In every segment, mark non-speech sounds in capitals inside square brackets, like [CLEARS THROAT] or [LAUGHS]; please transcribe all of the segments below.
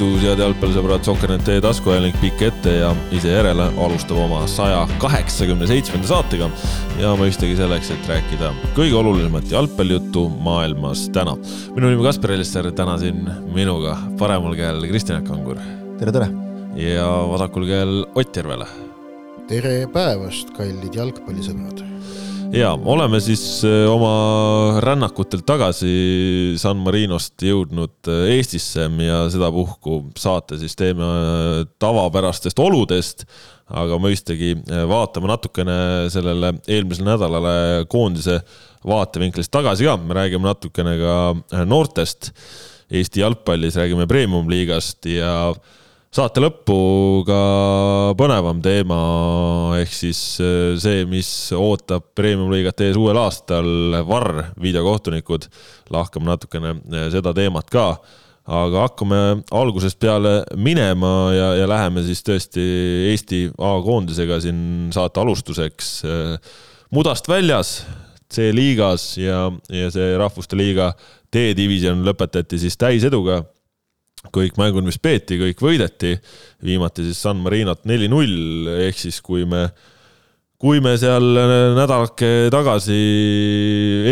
tervitus, head jalgpallisõbrad, Sokkernet teie taskuajalink pikk ette ja ise järele alustab oma saja kaheksakümne seitsmenda saatega. ja mõistagi selleks, et rääkida kõige olulisemat jalgpallijuttu maailmas täna. minu nimi Kaspar Elisser, täna siin minuga paremal käel Kristjan Kangur. tere, tere! ja vasakul käel Ott Järvela. tere päevast, kallid jalgpallisõbrad ja oleme siis äh, oma rännakutelt tagasi San Marinost jõudnud äh, Eestisse ja sedapuhku saate siis teeme äh, tavapärastest oludest, aga mõistagi vaatame natukene sellele eelmisele nädalale koondise vaatevinklist tagasi ka, me räägime natukene ka noortest. Eesti jalgpallis, räägime premium-liigast ja saate lõppu ka põnevam teema ehk siis äh, see, mis ootab premium-liigat ees uuel aastal, VAR, videokohtunikud. lahkame natukene äh, seda teemat ka, aga hakkame algusest peale minema ja, ja läheme siis tõesti Eesti A-koondisega siin saate alustuseks. Äh, mudast väljas, C-liigas ja, ja see Rahvuste Liiga D-divisjon lõpetati siis täiseduga kõik mängud, mis peeti, kõik võideti. viimati siis San Marinot neli-null, ehk siis kui me, kui me seal nädalake tagasi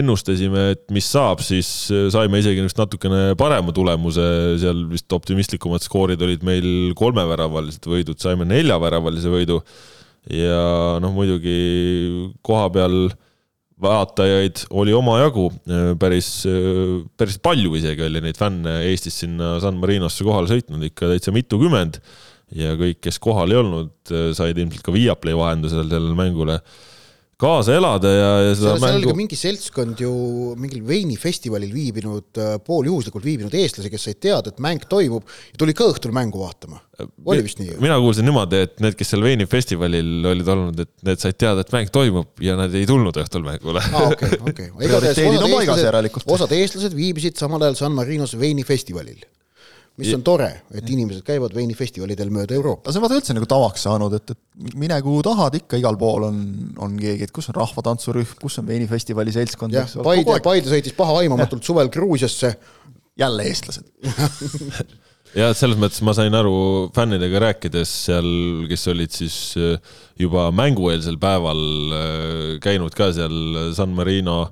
ennustasime, et mis saab, siis saime isegi vist natukene parema tulemuse, seal vist optimistlikumad skoorid olid meil kolmeväravalised võidud, saime neljaväravalise võidu. ja noh, muidugi koha peal vaatajaid oli omajagu, päris, päris palju isegi oli neid fänne Eestis sinna San Marinosse kohale sõitnud, ikka täitsa mitukümmend. ja kõik, kes kohal ei olnud, said ilmselt ka Viaplay vahendusel sellele mängule kaasa elada ja, ja seda seal, mängu. mingi seltskond ju mingil veinifestivalil viibinud, äh, pooljuhuslikult viibinud eestlasi, kes said teada, et mäng toimub ja tuli ka õhtul mängu vaatama. oli vist nii? mina kuulsin niimoodi, et need, kes seal veinifestivalil olid olnud, et need said teada, et mäng toimub ja nad ei tulnud õhtul mängule. okei, okei. [LAUGHS] osad eestlased viibisid samal ajal San Marinos veinifestivalil mis on tore, et inimesed käivad veinifestivalidel mööda Euroopat. see on vaata üldse nagu tavaks saanud, et, et mine kuhu tahad, ikka igal pool on, on keegi, et kus on rahvatantsurühm, kus on veinifestivali seltskond. jah, Paide, Paide sõitis pahaaimamatult suvel Gruusiasse. jälle eestlased [LAUGHS] ja selles mõttes ma sain aru fännidega rääkides seal, kes olid siis äh, juba mängueelsel päeval äh, käinud ka seal San Marino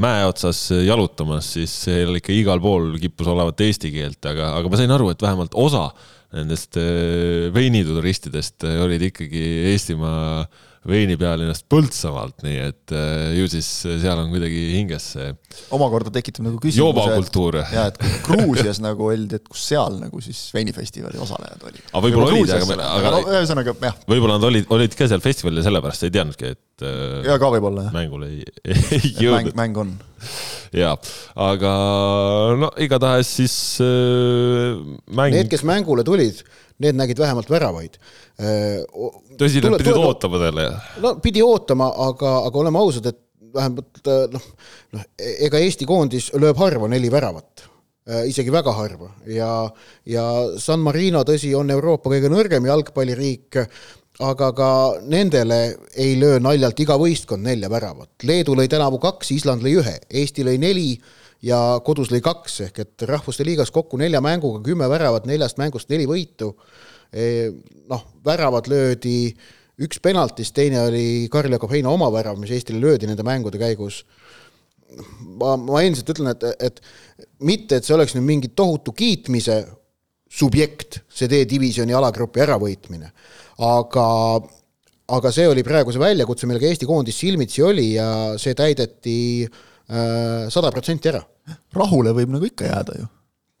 mäe otsas jalutamas, siis seal ikka igal pool kippus olevat eesti keelt, aga, aga ma sain aru, et vähemalt osa nendest äh, veinituristidest olid ikkagi Eestimaa veinipealinnast Põltsamaalt, nii et äh, ju siis seal on kuidagi hinges see. omakorda tekitab nagu küsimuse. joobakultuur. ja, et Gruusias nagu öeldi, et kus seal nagu siis veinifestivali osalejad olid. aga võib-olla olid, aga, aga ühesõnaga jah. võib-olla nad olid, olid ka seal festivalil ja sellepärast ei teadnudki, et. Äh, ja ka võib-olla jah. mängule ei, [LAUGHS] ei jõudnud. mäng, mäng on. ja, aga no igatahes siis äh, mäng. Need, kes mängule tulid need nägid vähemalt väravaid. Äh, tõsi, nad pidid ootama talle? no pidi ootama, aga, aga oleme ausad, et vähemalt äh, noh, noh, ega Eesti koondis lööb harva neli väravat isegi väga harva ja, ja San Marino, tõsi, on Euroopa kõige nõrgem jalgpalliriik, aga ka nendele ei löö naljalt iga võistkond nelja väravat. Leedu lõi tänavu kaks, Island lõi ühe, Eesti lõi neli ja kodus lõi kaks, ehk et Rahvuste Liigas kokku nelja mänguga kümme väravat, neljast mängust neli võitu. E, noh, väravad löödi, üks penaltist, teine oli Karl-Jakob Heino oma värav, mis Eestile löödi nende mängude käigus. ma, ma endiselt ütlen, et, et mitte, et see oleks nüüd mingi tohutu kiitmise subjekt, see D-divisjoni alagrupi äravõitmine, aga aga see oli praegu see väljakutse, millega Eesti koondis silmitsi oli ja see täideti äh, sada protsenti ära. rahule võib nagu ikka jääda ju.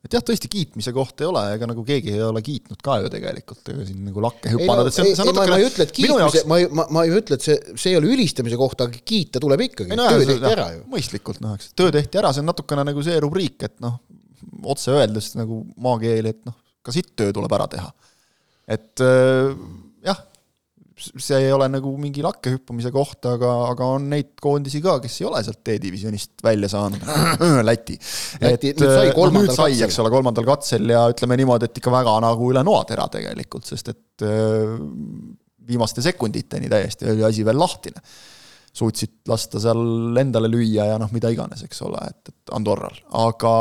et jah, tõesti kiitmise koht ei ole, ega nagu keegi ei ole kiitnud ka ju tegelikult, ega siin nagu lakke hüpanud, et see on, see on natukene ma ei ütle, et kiitmise jaoks..., ma ei, ma, ma ei ütle, et see, see ei ole ülistamise koht, aga kiita tuleb ikkagi, töö tehti ära ju. mõistlikult noh, eks, töö tehti ära, see on natukene nagu see rubriik, et noh, otse öeldes nagu maakeeli, et noh, ka siit töö tuleb ära teha. et äh, jah, see ei ole nagu mingi lakke hüppamise koht, aga, aga on neid koondisi ka, kes ei ole sealt D-divisjonist välja saanud [CLEARS THROAT] Läti. Et, nüüd sai kolmandal no, katsel. eks ole, kolmandal katsel ja ütleme niimoodi, et ikka väga nagu üle noatera tegelikult, sest et äh, viimaste sekunditeni täiesti oli asi veel lahtine. suutsid lasta seal endale lüüa ja noh, mida iganes, eks ole, et, et Andorral, aga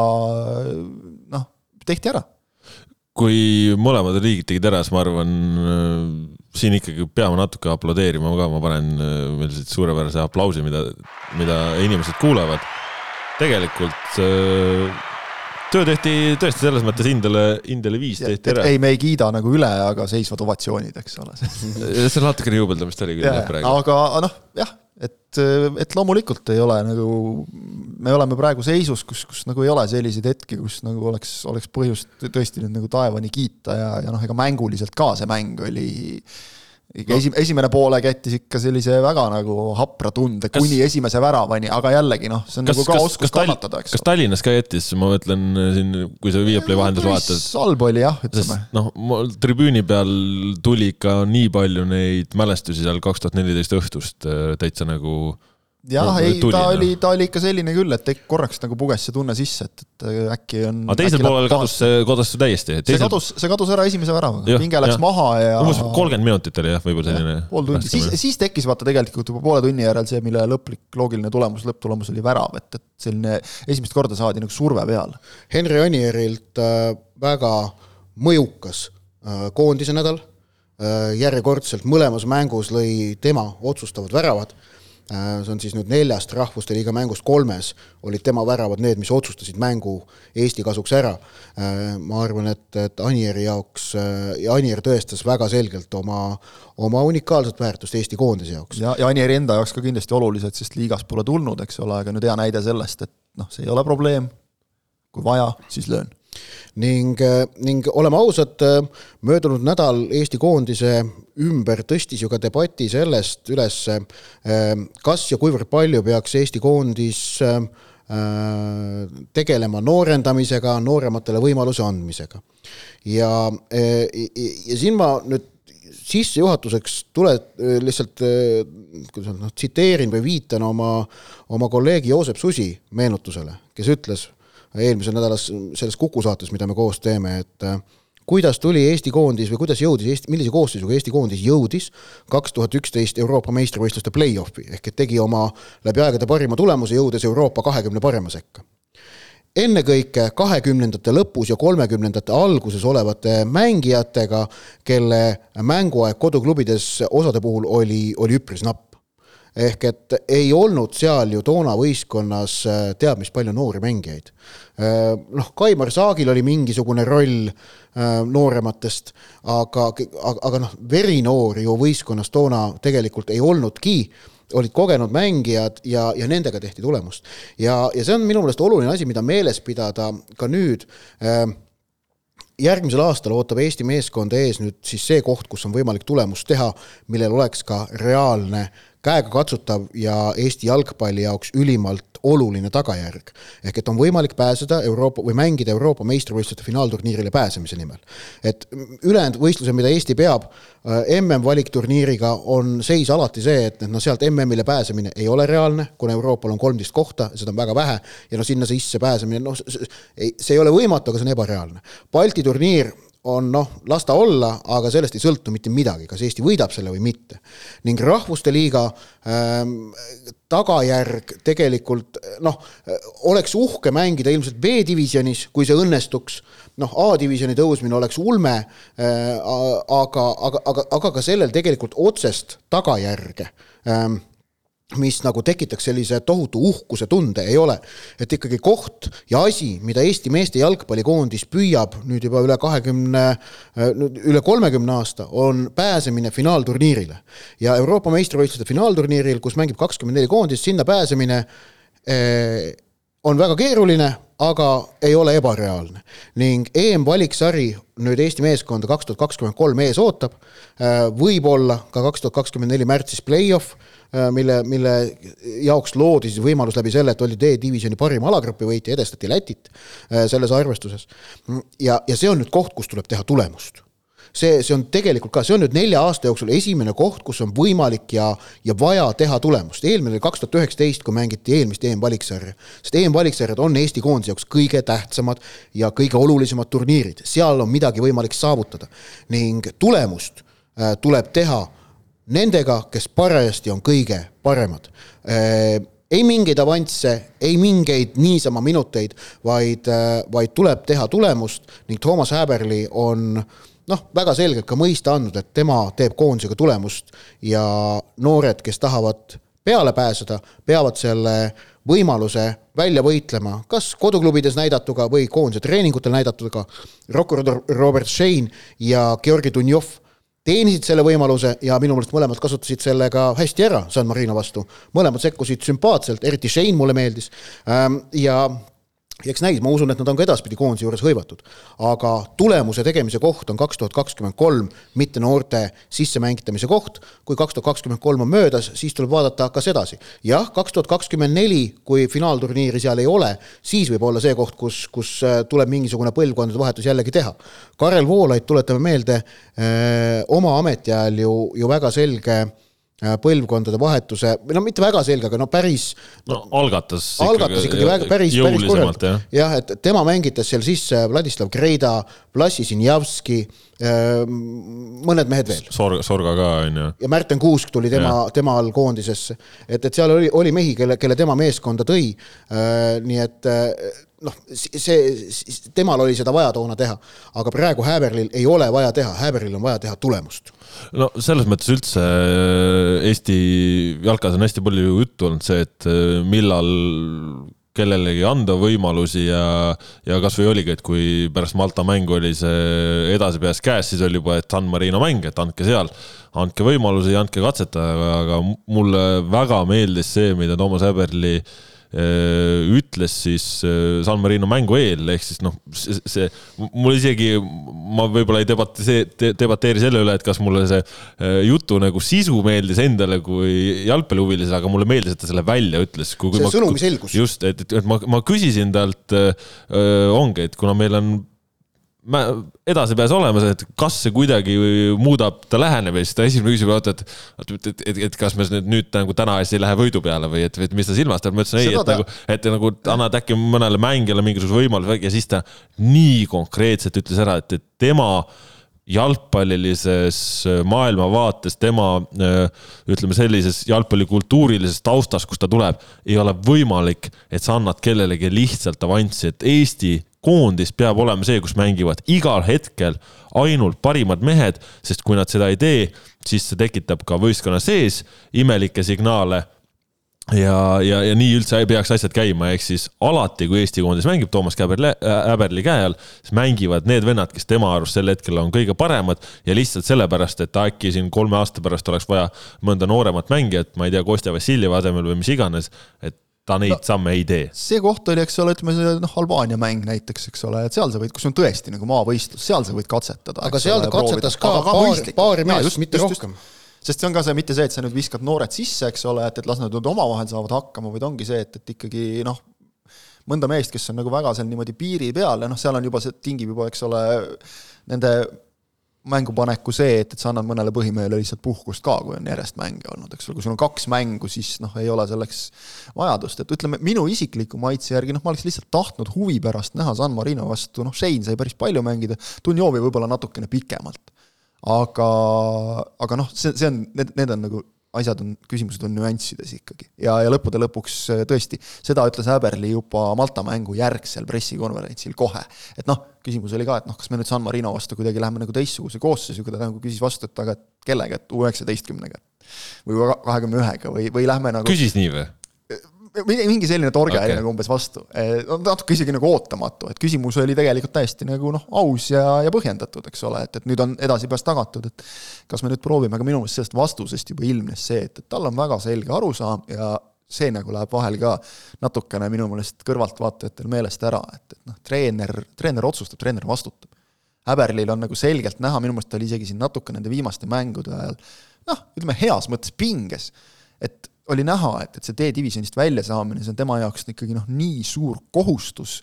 noh, tehti ära kui mõlemad riigid tegid ära, siis ma arvan, siin ikkagi peame natuke aplodeerima ka, ma panen veel siit suurepärase aplausi, mida, mida inimesed kuulevad. tegelikult töö tehti tõesti selles mõttes Indele, Indele viis tehti ära. ei, me ei kiida nagu üle, aga seisvad ovatsioonid, eks ole [LAUGHS] see natukene juubeldamist oli küll jah praegu. aga noh, jah, et, et loomulikult ei ole nagu, me oleme praegu seisus, kus, kus nagu ei ole selliseid hetki, kus nagu oleks, oleks põhjust tõesti nüüd nagu taevani kiita ja, ja noh, ega mänguliselt ka see mäng oli ikka no. esi-, esimene poolek jättis ikka sellise väga nagu hapra tunde kas, kuni esimese väravani, aga jällegi noh, see on kas, nagu ka kas, oskus kannatada, eks. kas Tallinnas ka jättis, ma mõtlen siin, kui sa Viiaplay vahendus vaatad. halb oli jah, ütleme. noh, tribüüni peal tuli ikka nii palju neid mälestusi seal kaks tuhat neliteist õhtust äh, täitsa nagu jah, ei, ta no. oli, ta oli ikka selline küll, et korraks nagu puges see tunne sisse, et, et äh, äkki on. aga teisel poolel kadus see, kadus see täiesti teisel.... see kadus, see kadus ära esimese väravaga, pinge läks ja. maha ja. umbes kolmkümmend minutit oli jah, võib-olla selline. pool tundi, siis, siis tekkis vaata tegelikult juba poole tunni järel see, mille lõplik loogiline tulemus, lõpptulemus oli värav, et, et selline esimest korda saadi nagu surve peal. Henri Anierilt äh, väga mõjukas äh, koondise nädal järjekordselt mõlemas mängus lõi tema otsustavad väravad see on siis nüüd neljast Rahvuste Liiga mängust kolmes olid tema väravad need, mis otsustasid mängu Eesti kasuks ära. Äh, ma arvan, et, et Anieri jaoks, äh, Anier tõestas väga selgelt oma, oma unikaalset väärtust Eesti koondise jaoks. ja, ja Anieri enda jaoks ka kindlasti olulised, sest liigas pole tulnud, eks ole, aga nüüd hea näide sellest, et noh, see ei ole probleem, kui vaja, siis löön ning, ning oleme ausad, möödunud nädal Eesti koondise ümber tõstis ju ka debati sellest üles, kas ja kuivõrd palju peaks Eesti koondis tegelema noorendamisega, noorematele võimaluse andmisega. ja, ja siin ma nüüd sissejuhatuseks tule lihtsalt, kuidas noh, tsiteerin või viitan oma, oma kolleegi Joosep Susi meenutusele, kes ütles eelmisel nädalas selles Kuku saates, mida me koos teeme, et äh, kuidas tuli Eesti koondis või kuidas jõudis Eesti, millise koosseisuga Eesti koondis jõudis kaks tuhat üksteist Euroopa meistrivõistluste play-off'i ehk et tegi oma läbi aegade parima tulemuse, jõudes Euroopa kahekümne parema sekka. ennekõike kahekümnendate lõpus ja kolmekümnendate alguses olevate mängijatega, kelle mänguaeg koduklubides osade puhul oli, oli üpris napp ehk et ei olnud seal ju toona võistkonnas äh, teab mis palju noori mängijaid. Äh, noh, Kaimar Saagil oli mingisugune roll äh, noorematest, aga, aga, aga noh, verinoori ju võistkonnas toona tegelikult ei olnudki olid kogenud mängijad ja, ja nendega tehti tulemust. ja, ja see on minu meelest oluline asi, mida meeles pidada ka nüüd järgmisel aastal ootab Eesti meeskonda ees nüüd siis see koht, kus on võimalik tulemust teha, millel oleks ka reaalne käegakatsutav ja Eesti jalgpalli jaoks ülimalt oluline tagajärg. ehk et on võimalik pääseda Euroopa või mängida Euroopa meistrivõistluste finaalturniirile pääsemise nimel. et ülejäänud võistlused, mida Eesti peab äh, MM-valikturniiriga, on seis alati see, et, et noh, sealt MM-ile pääsemine ei ole reaalne, kuna Euroopal on kolmteist kohta, seda on väga vähe ja noh, sinna sisse pääsemine, noh, see ei ole võimatu, aga see on ebareaalne. Balti turniir on noh, las ta olla, aga sellest ei sõltu mitte midagi, kas Eesti võidab selle või mitte. ning Rahvuste Liiga ähm, tagajärg tegelikult noh, oleks uhke mängida ilmselt B-divisjonis, kui see õnnestuks, noh, A-divisjoni tõusmine oleks ulme äh,, aga, aga, aga, aga ka sellel tegelikult otsest tagajärge ähm, mis nagu tekitaks sellise tohutu uhkuse tunde, ei ole. et ikkagi koht ja asi, mida Eesti meeste jalgpallikoondis püüab nüüd juba üle kahekümne, üle kolmekümne aasta, on pääsemine finaalturniirile. ja Euroopa meistrivõistluste finaalturniiril, kus mängib kakskümmend neli koondist, sinna pääsemine eh, on väga keeruline, aga ei ole ebareaalne. ning EM-valiksari nüüd Eesti meeskonda kaks tuhat kakskümmend kolm ees ootab, eh, võib-olla ka kaks tuhat kakskümmend neli märtsis play-off Äh, mille, mille jaoks loodi siis võimalus läbi selle, et oli D-divisjoni parim alagrupi võitja, edestati Lätit äh, selles arvestuses. ja, ja see on nüüd koht, kus tuleb teha tulemust see, see on tegelikult ka, see on nüüd nelja aasta jooksul esimene koht, kus on võimalik ja, ja vaja teha tulemust. eelmine oli kaks tuhat üheksateist, kui mängiti eelmist EM-valiksarja. sest EM-valiksarjad on Eesti koondise jaoks kõige tähtsamad ja kõige olulisemad turniirid, seal on midagi võimalik saavutada. ning tulemust äh, tuleb teha nendega, kes parajasti on kõige paremad. Äh, ei mingeid avansse, ei mingeid niisama minuteid, vaid, vaid tuleb teha tulemust ning Toomas Häberli on noh, väga selgelt ka mõista andnud, et tema teeb koondisega tulemust ja noored, kes tahavad peale pääseda, peavad selle võimaluse välja võitlema, kas koduklubides näidatuga või koondise treeningutel näidatuga. Robert Shane ja Georgi Dunjov teenisid selle võimaluse ja minu meelest mõlemad kasutasid selle ka hästi ära San Marino vastu. mõlemad sekkusid sümpaatselt, eriti Shane mulle meeldis. Ähm, ja eks näis, ma usun, et nad on ka edaspidi koondise juures hõivatud. aga tulemuse tegemise koht on kaks tuhat kakskümmend kolm, mitte noorte sissemängitamise koht. kui kaks tuhat kakskümmend kolm on möödas, siis tuleb vaadata, kas edasi. jah, kaks tuhat kakskümmend neli, kui finaalturniiri seal ei ole, siis võib olla see koht, kus, kus äh, tuleb mingisugune põlvkondade vahetus jällegi teha. Karel Voolaid, tuletame meelde, äh, oma ametiajal ju, ju väga selge Äh, põlvkondade vahetuse, või no mitte väga selge, aga no päris no algatas algatas ikkagi väga päris, päris korralikult. jah, et tema mängitas seal sisse Vladislav Kreida, Vlassi Sinjavski, äh, mõned mehed veel. Sorga, Sorga ka, on ju. ja Märten Kuusk tuli tema, tema all koondisesse. et, et seal oli, oli mehi, kelle, kelle tema meeskonda tõi. Äh, nii et noh, see, temal oli seda vaja toona teha, aga praegu Häberlil ei ole vaja teha, Häberlil on vaja teha tulemust. no selles mõttes üldse äh, Eesti jalkas on hästi palju juttu olnud see, et äh, millal kellelegi anda võimalusi ja, ja kasvõi oligi, et kui pärast Malta mängu oli see edasipääs käes, siis oli juba, et San Marino mäng, et andke seal, andke võimalusi, andke katsetada, aga mulle väga meeldis see, mida Toomas Häberli Äh, ütles siis äh, San Marino mängu eel, ehk siis noh, see, mul isegi, ma võib-olla ei debati-, debateeri selle üle, et kas mulle see äh, jutu nagu sisu meeldis endale kui jalgpallihuvilisele, aga mulle meeldis, et ta selle välja ütles. see sõnumi selgus. just, et, et ma, ma küsisin talt, ongi, et kuna meil on edasipääs olemas, et kas see kuidagi muudab ta lähenemist, ta esimene küsimus, oota, et, et, et, et, et kas me nüüd, nüüd nagu täna hästi ei lähe võidu peale või et, et mis ta silmas peab, ma ütlesin ei, et nagu, et nagu annad äkki mõnele mängijale mingisuguse võimaluse ja siis ta nii konkreetselt ütles ära, et, et tema jalgpallilises maailmavaates, tema ütleme sellises jalgpallikultuurilises taustas, kust ta tuleb, ei ole võimalik, et sa annad kellelegi lihtsalt avanssi, et Eesti koondis peab olema see, kus mängivad igal hetkel ainult parimad mehed, sest kui nad seda ei tee, siis see tekitab ka võistkonna sees imelikke signaale. Ja, ja, ja nii üldse ei peaks asjad käima, ehk siis alati, kui Eesti koondis mängib Toomas Käberli, Häberli käe all, siis mängivad need vennad, kes tema arust sel hetkel on kõige paremad ja lihtsalt sellepärast, et äkki siin kolme aasta pärast oleks vaja mõnda nooremat mängijat, ma ei tea, Kostja Vassiljevi asemel või mis iganes, et ta neid no, samme ei tee. see koht oli, eks ole, ütleme see noh, Albaania mäng näiteks, eks ole, et seal sa võid, kus on tõesti nagu maavõistlus, seal sa võid katsetada. aga seal ta katsetas ka paar, paari meest, mitte just, rohkem. sest see on ka see, mitte see, et sa nüüd viskad noored sisse, eks ole, et, et las nad omavahel saavad hakkama, vaid ongi see, et, et ikkagi noh, mõnda meest, kes on nagu väga seal niimoodi piiri peal ja noh, seal on juba see, tingib juba, eks ole, nende mängupaneku see, et, et sa annad mõnele põhimehele lihtsalt puhkust ka, kui on järjest mänge olnud, eks ole, kui sul on kaks mängu, siis noh, ei ole selleks vajadust, et ütleme, minu isikliku maitse järgi noh, ma oleks lihtsalt tahtnud huvi pärast näha San Marino vastu, noh, Shane sai päris palju mängida, Dunjovi võib-olla natukene pikemalt. aga, aga noh, see, see on, need, need on nagu asjad on, küsimused on nüanssides ikkagi. ja, ja lõppude lõpuks äh, tõesti, seda ütles Häberli juba Malta mängu järgsel pressikonverentsil kohe. et noh, küsimus oli ka, et noh, kas me nüüd San Marino vastu kuidagi läheme nagu teistsuguse koosseisuga, ta nagu küsis vastu, et aga kellega, et U üheksateistkümnega või kahekümne ühega või, või lähme nagu küsis nii või? Mingi selline torge okay. oli nagu umbes vastu, natuke isegi nagu ootamatu, et küsimus oli tegelikult täiesti nagu noh, aus ja, ja põhjendatud, eks ole, et, et nüüd on edasipääs tagatud, et kas me nüüd proovime, aga minu meelest sellest vastusest juba ilmnes see, et, et tal on väga selge arusaam ja see nagu läheb vahel ka natukene minu meelest kõrvaltvaatajatel meelest ära, et, et noh, treener, treener otsustab, treener vastutab. Häberlil on nagu selgelt näha, minu meelest ta oli isegi siin natuke nende viimaste mängude ajal noh, ütleme heas mõttes pinges, et oli näha, et, et see D-divisjonist väljasaamine, see on tema jaoks ikkagi noh, nii suur kohustus,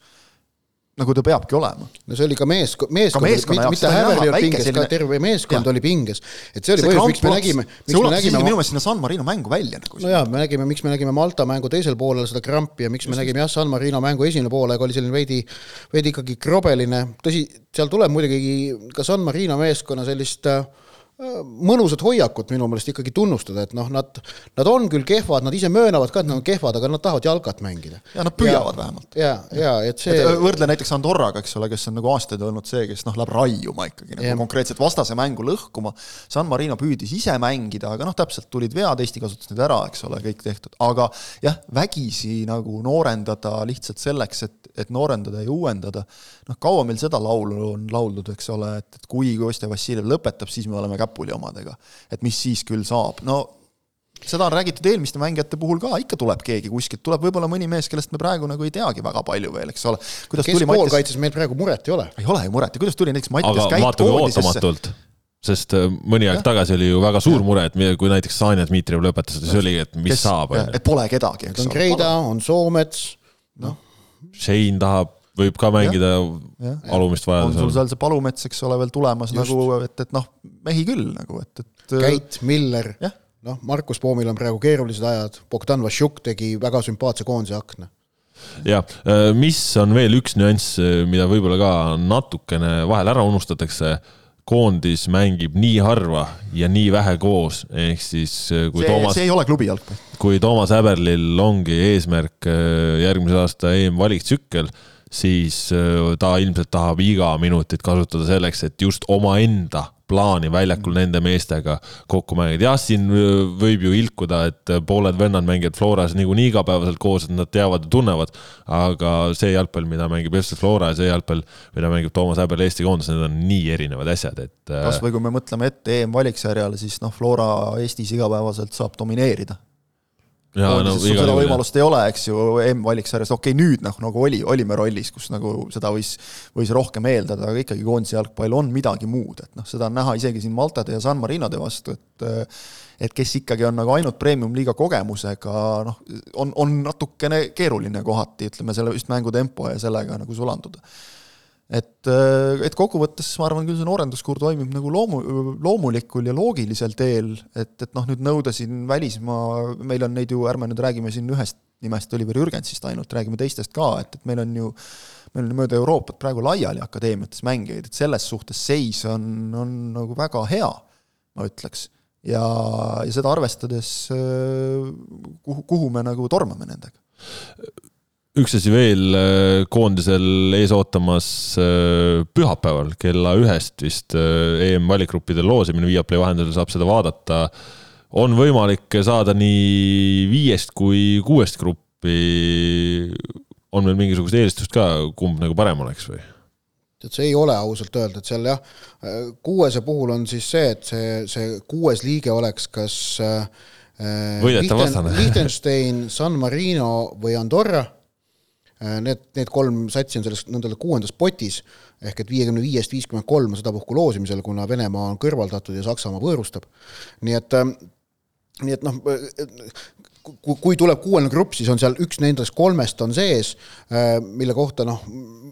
nagu ta peabki olema. no see oli ka meesk-, meeskond, mitte, mitte Häverli oli pinges selline..., ka terve meeskond ja. oli pinges. et see oli see põhjus, miks me nägime, miks me nägime minu meelest sinna San Marino mängu välja nagu. no jaa, me nägime, miks me nägime Malta mängu teisel poolel seda krampi ja miks Just me nägime jah, San Marino mängu esimene poolaeg oli selline veidi, veidi ikkagi krobeline, tõsi, seal tuleb muidugi ka San Marino meeskonna sellist äh, mõnusat hoiakut minu meelest ikkagi tunnustada, et noh, nad, nad on küll kehvad, nad ise möönavad ka, et nad on kehvad, aga nad tahavad jalkat mängida. ja nad püüavad ja, vähemalt. ja, ja et see. võrdle näiteks Andorraga, eks ole, kes on nagu aastaid olnud see, kes noh, läheb raiuma ikkagi nagu ja. konkreetselt vastase mängu lõhkuma. San Marino püüdis ise mängida, aga noh, täpselt tulid vead, Eesti kasutas need ära, eks ole, kõik tehtud, aga jah, vägisi nagu noorendada lihtsalt selleks, et, et noorendada ja uuendada. Noh, kaua meil seda laulu on lauldud, eks ole, et, et kui Kostja Vassiljev lõpetab, siis me oleme käpuli omadega. et mis siis küll saab, no seda on räägitud eelmiste mängijate puhul ka, ikka tuleb keegi kuskilt, tuleb võib-olla mõni mees, kellest me praegu nagu ei teagi väga palju veel, eks ole. keskpoolkaitses meil praegu muret ei ole. ei ole ju muret ja kuidas tuli näiteks Mattias kui ootamatult, sest äh, mõni aeg tagasi oli ju väga suur mure, et kui näiteks Sanja Dmitrijev lõpetas, siis oli, et mis Kes, saab. et pole kedagi, eks ole. on Kreida, on Soomets, noh. Shane tahab võib ka mängida ja, ja, alumist vajadusel. on sul seal see Palumets, eks ole, veel tulemas Just. nagu, et, et noh, mehi küll nagu, et, et Käit, Miller, noh, Markus Poomil on praegu keerulised ajad, Bogdan Vašjuk tegi väga sümpaatse koondise akna. jah, äh, mis on veel üks nüanss, äh, mida võib-olla ka natukene vahel ära unustatakse koondis mängib nii harva ja nii vähe koos, ehk siis äh, kui see, Toomas. see ei ole klubi jalgpall. kui Toomas Häberlil ongi eesmärk järgmise aasta EM-valiktsükkel siis ta ilmselt tahab iga minutit kasutada selleks, et just omaenda plaani väljakul mm. nende meestega kokku mängida. jah, siin võib ju ilkuda, et pooled vennad mängivad Floras niikuinii igapäevaselt koos, et nad teavad ja tunnevad, aga see jalgpall, mida mängib FC Flora ja see jalgpall, mida mängib Toomas Häberl Eesti koondis, need on nii erinevad asjad, et. Kasvõi kui me mõtleme ette EM-valiksarjale, siis noh, Flora Eestis igapäevaselt saab domineerida no, sul seda võimalust ei ole, eks ju, M-valiksarjas, okei okay,, nüüd noh, nagu oli, olime rollis, kus nagu seda võis, võis rohkem eeldada, aga ikkagi koondise jalgpall on midagi muud, et noh, seda on näha isegi siin Maltade ja San Marinode vastu, et et kes ikkagi on nagu ainult premium-liiga kogemusega, noh, on, on natukene keeruline kohati, ütleme, selle just mängutempo ja sellega nagu sulanduda et, äh, et kokkuvõttes ma arvan küll see noorenduskuur toimib nagu loomu, loomulikul ja loogilisel teel, et, et noh, nüüd nõuda siin välismaa, meil on neid ju, ärme nüüd räägime siin ühest nimest, Oliver Jürgensist ainult, räägime teistest ka, et, et meil on ju, meil on mööda Euroopat praegu laiali akadeemiates mängijaid, et selles suhtes seis on, on nagu väga hea, ma ütleks. ja, ja seda arvestades, äh, kuhu, kuhu me nagu tormame nendega üks asi veel äh, koondisel ees ootamas äh, pühapäeval kella ühest vist äh, EM-valikgruppide loosimine Viaplay vahendusel saab seda vaadata. on võimalik saada nii viiest kui kuuest gruppi. on meil mingisugust eelistust ka, kumb nagu parem oleks või? et see ei ole ausalt öelda, et seal jah, kuuese puhul on siis see, et see, see kuues liige oleks kas võidetav vastane. [LAUGHS] Liechtenstein, San Marino või Andorra Äh, need, need kolm satsi on selles nõnda kuuendas potis, ehk et viiekümne viiest viiskümmend kolm on sedapuhku loosimisel, kuna Venemaa on kõrvaldatud ja Saksamaa võõrustab. nii et, ähm, nii et noh, kui, tuleb kuuene grupp, siis on seal üks nendest kolmest on sees, äh, mille kohta noh,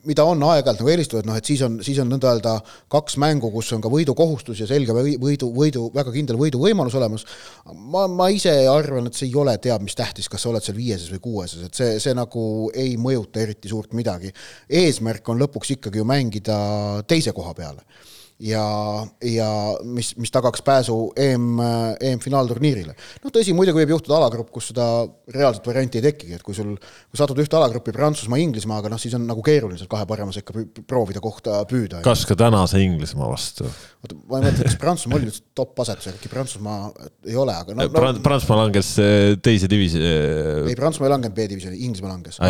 mida on aeg-ajalt nagu eelistatud, noh et siis on, siis on nõnda öelda kaks mängu, kus on ka võidukohustus ja selge võidu, võidu, väga kindel võiduvõimalus olemas. ma, ma ise arvan, et see ei ole teab mis tähtis, kas sa oled seal viieses või kuueses, et see, see nagu ei mõjuta eriti suurt midagi. eesmärk on lõpuks ikkagi ju mängida teise koha peale ja, ja mis, mis tagaks pääsu EM, EM-finaalturniirile. noh, tõsi, muidugi võib juhtuda alagrupp, kus seda reaalset varianti ei tekigi, et kui sul, kui satud ühte alagruppi Prantsusmaa, Inglismaaga, noh siis on nagu keeruline seal kahe parema sekka proovida kohta püüda. kas ka tänase Inglismaa vastu? oota, ma ei mõtle, kas Prantsusmaa oli üldse top asetusega, äkki Prantsusmaa ei ole, aga no, no, Prantsusmaa langes eh, teise diviisi. Eh, ei, Prantsusmaa ei langenud B-divisjoni, Inglismaa langes.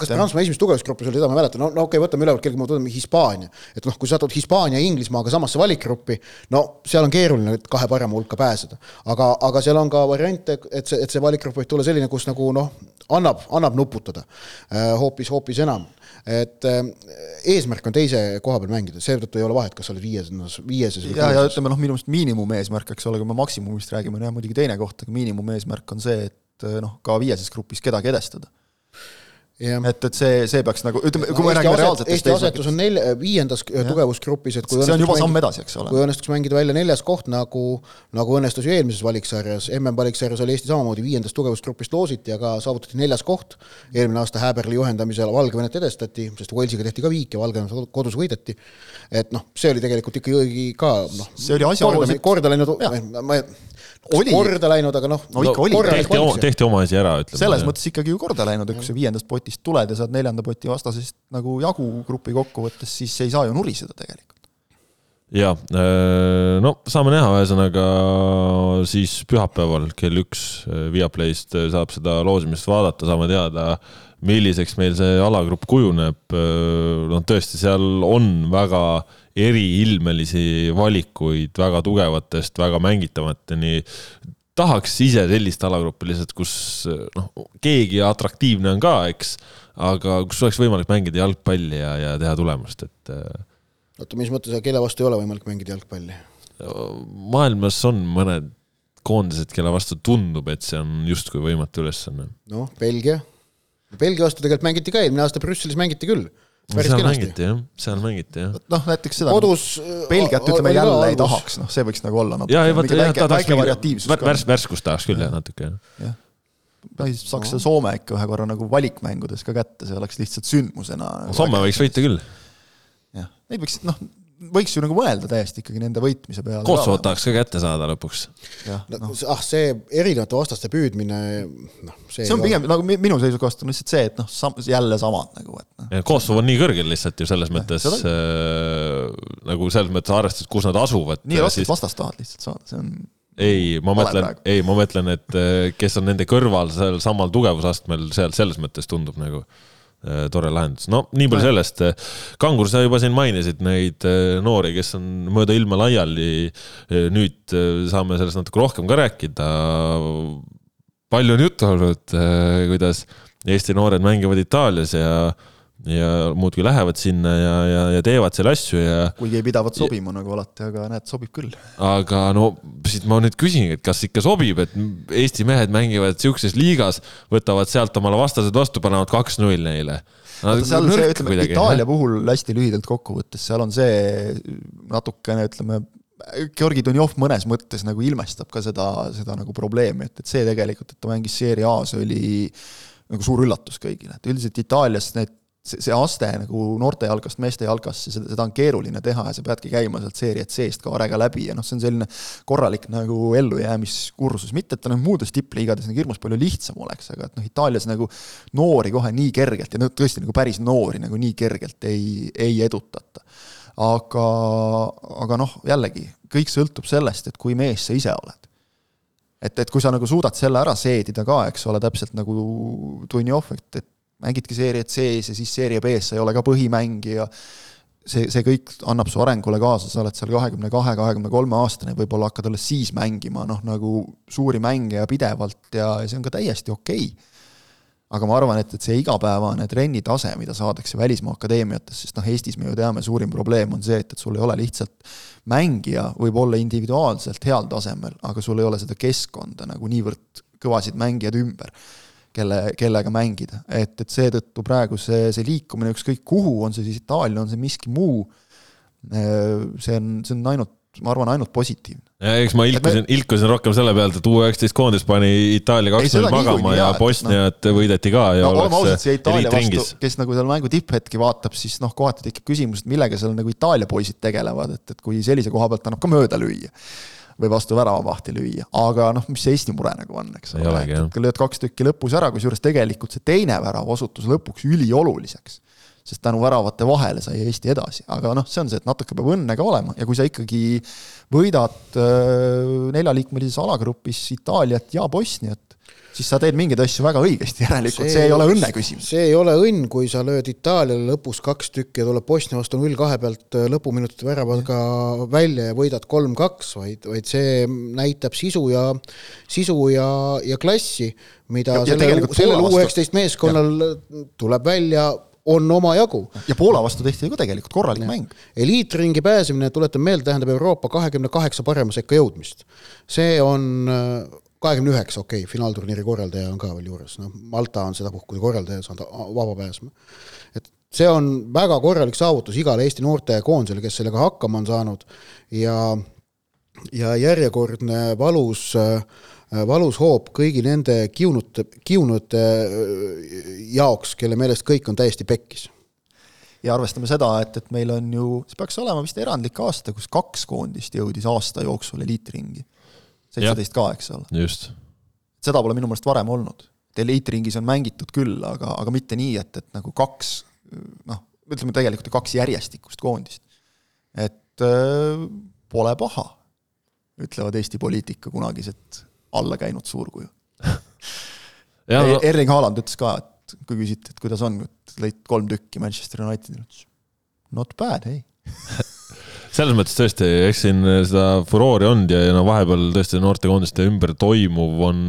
kas Prantsusmaa esimeses tugevusgrupis oli, seda ma ei mäleta, no, no okei okay,, võtame ülevalt kellegi muud, Hispaania. et noh, kui sa satud Hispaania ja Inglismaaga samasse valikgruppi, no seal on keeruline kahe parema hulka pääseda. aga, aga seal on ka variante, et see, et see valikgrupp võib tulla selline, kus nagu noh, annab, annab nuputada eh, hoopis, hoopis enam. Et äh, eesmärk on teise koha peal mängida, seetõttu ei ole vahet, kas sa oled viieses, viieses või ja, ja ütleme noh, minu meelest miinimumeesmärk, eks ole, kui me maksimumist räägime, on jah muidugi teine koht, aga miinimumeesmärk on see, et äh, noh, ka viieses grupis kedagi edestada Jah. et, et see, see peaks nagu, ütleme, kui me räägime reaalsetest Eesti asetus on nelja, viiendas tugevusgrupis, et kui see on juba samm edasi, eks ole kui. õnnestuks mängida välja neljas koht, nagu, nagu õnnestus ju eelmises valiksarjas, MM-valiksarjas oli Eesti samamoodi viiendast tugevusgrupist loositi, aga saavutati neljas koht. eelmine aasta Häberli juhendamisel Valgevenet edestati, sest Walesiga tehti ka viik ja Valgevene kodus võideti. et noh, see oli tegelikult ikkagi ka noh, See oli asjaoluliselt- korda läinud, ma Oli. korda läinud, aga noh No ikka oli. tehti oma, tehti oma asi ära, ütleme. selles mõttes ikkagi ju korda läinud, et kui sa viiendast potist tuled ja saad neljanda poti vastasest nagu jagu grupi kokkuvõttes, siis ei saa ju nuriseda tegelikult. ja no saame näha, ühesõnaga siis pühapäeval kell üks äh, Viaplayst äh, saab seda loosimist vaadata, saame teada, milliseks meil see alagrupp kujuneb. noh, tõesti, seal on väga eriilmelisi valikuid väga tugevatest, väga mängitavateni. tahaks ise sellist alagruppi lihtsalt, kus noh, keegi atraktiivne on ka, eks, aga kus oleks võimalik mängida jalgpalli ja, ja teha tulemust, et äh, oota, mis mõttes, kelle vastu ei ole võimalik mängida jalgpalli? maailmas on mõned koondised, kelle vastu tundub, et see on justkui võimatu ülesanne. noh, Belgia. Belgia vastu tegelikult mängiti ka, eelmine aasta Brüsselis mängiti küll. Päris seal kenasti. mängiti jah, seal mängiti jah. noh, näiteks seda. kodus. Belgiat ütleme jälle ei. tahaks, noh, see võiks nagu olla natuke. ja, ja vaata, jah, ta tahaks variatiivsus värs,. värs, värskust tahaks küll jah, natuke jah. jah, saaks selle Soome ikka ühe korra nagu valikmängudes ka kätte, see oleks lihtsalt sündmusena. Soome võiks võita küll. jah, neid võiks, noh, võiks ju nagu mõelda täiesti ikkagi nende võitmise peale. Kosovot. tahaks ka kätte saada lõpuks. jah, noh, ah, see erinevate vastaste püüdmine, noh, see see on pigem nagu mi- minu seisukohast on lihtsalt see, et noh, jälle samad nagu, et noh. Kosovo on nii kõrgel lihtsalt ju selles mõttes seda äh, nagu selles mõttes arvestades, kus nad asuvad. nii raskelt vastast tahad lihtsalt saada, see on ei, ma mõtlen ei, ma mõtlen, et äh, kes on nende kõrval seal samal tugevusastmel, seal selles mõttes tundub nagu äh, tore lahendus. no nii palju sellest. Kangur, sa juba siin mainisid neid äh, noori, kes on mööda ilma laiali. nüüd äh, saame sellest natuke rohkem ka rääkida. palju on juttu olnud, kuidas Eesti noored mängivad Itaalias ja, ja muudkui lähevad sinna ja, ja, ja teevad seal asju ja kuigi ei pidavat sobima nagu alati, aga näed, sobib küll. aga no siis ma nüüd küsingi, et kas ikka sobib, et Eesti mehed mängivad sihukeses liigas, võtavad sealt omale vastased vastu, panevad kaks-null neile. vaata seal see, ütleme Itaalia puhul hästi lühidalt kokkuvõttes, seal on see natukene, ütleme, Georgi Dunjov mõnes mõttes nagu ilmestab ka seda, seda nagu probleemi, et, et see tegelikult, et ta mängis Serie A-s, oli nagu suur üllatus kõigile, et üldiselt Itaalias need see, see aste nagu noorte jalgast meeste jalgasse, seda, seda on keeruline teha ja sa peadki käima sealt seeriat seest kaarega läbi ja noh, see on selline korralik nagu ellujäämiskursus, mitte et ta nüüd muudes tippliigades nagu hirmus palju lihtsam oleks, aga et noh, Itaalias nagu noori kohe nii kergelt ja no tõesti nagu päris noori nagu nii kergelt ei, ei edutata aga, aga noh, jällegi kõik sõltub sellest, et kui mees sa ise oled. et, et kui sa nagu suudad selle ära seedida ka, eks ole, täpselt nagu Dunjov, et, et mängidki seeriat sees ja siis seeria B-s sa ei ole ka põhimängija, see, see kõik annab su arengule kaasa, sa oled seal kahekümne kahe, kahekümne kolme aastane, võib-olla hakkad alles siis mängima noh, nagu suuri mänge ja pidevalt ja, ja see on ka täiesti okei. Okay aga ma arvan, et, et see igapäevane trennitase, mida saadakse välismaa akadeemiates, sest noh, Eestis me ju teame, suurim probleem on see, et, et sul ei ole lihtsalt mängija võib olla individuaalselt heal tasemel, aga sul ei ole seda keskkonda nagu niivõrd kõvasid mängijaid ümber, kelle, kellega mängida, et, et seetõttu praegu see, see liikumine ükskõik kuhu, on see siis Itaalia, on see miski muu, see on, see on ainult, ma arvan, ainult positiivne. eks ma ilkusin, ilkusin rohkem selle pealt, et U19 koondis pani Itaalia kaks-null magama ja et Bosniat võideti ka ja no oleks see Itaalia vastu, kes nagu seal mängu tipphetki vaatab, siis noh, kohati tekib küsimus, et millega seal nagu Itaalia poisid tegelevad, et, et kui sellise koha pealt annab ka mööda lüüa või vastu väravavahti lüüa, aga noh, mis see Eesti mure nagu on, eks jah. et lööd kaks tükki lõpus ära, kusjuures tegelikult see teine värav osutus lõpuks ülioluliseks sest tänu väravate vahele sai Eesti edasi, aga noh, see on see, et natuke peab õnne ka olema. Ja kui sa ikkagi võidad äh, neljaliikmelises alagrupis Itaaliat ja Bosniat, siis sa teed mingeid asju väga õigesti, järelikult see, see ei ole õnne küsimus. see ei ole õnn, kui sa lööd Itaaliale lõpus kaks tükki ja tuleb Bosnia vastu null kahe pealt äh, lõpuminutite väravaga välja ja võidad kolm-kaks, vaid, vaid see näitab sisu ja, sisu ja, ja klassi, mida Ja- ja sellel tegelikult, sellel Poola vastu- U19 meeskonnal tuleb välja, on omajagu ja Poola vastu tehti ju ka tegelikult korralik mäng. eliitringi pääsemine, tuletan meelde, tähendab Euroopa kahekümne kaheksa parema sekka jõudmist. see on äh, kahekümne üheksa, okei okay,, finaalturniiri korraldaja on ka veel juures, noh, Malta on sedapuhku korraldaja, saanud vaba pääsema. et see on väga korralik saavutus igale Eesti noortekoondisele, kes sellega hakkama on saanud ja ja järjekordne valus, valus hoop kõigi nende kiunute, kiunute jaoks, kelle meelest kõik on täiesti pekkis ja arvestame seda, et, et meil on ju, see peaks olema vist erandlik aasta, kus kaks koondist jõudis aasta jooksul eliitringi. Seitseteist ka, eks ole. just. seda pole minu meelest varem olnud. eliitringis on mängitud küll, aga, aga mitte nii, et, et nagu kaks noh, ütleme tegelikult kaks järjestikust koondist. et äh, pole paha, ütlevad Eesti poliitika kunagised alla käinud suurkuju [LAUGHS] Erling Haaland ütles ka, et et kui küsiti, et kuidas on, et lõid kolm tükki Manchester Unitedil, ütles not bad, ei [LAUGHS] selles mõttes tõesti, eks siin seda furoori olnud ja, ja no vahepeal tõesti noortekoondiste ümber toimuv on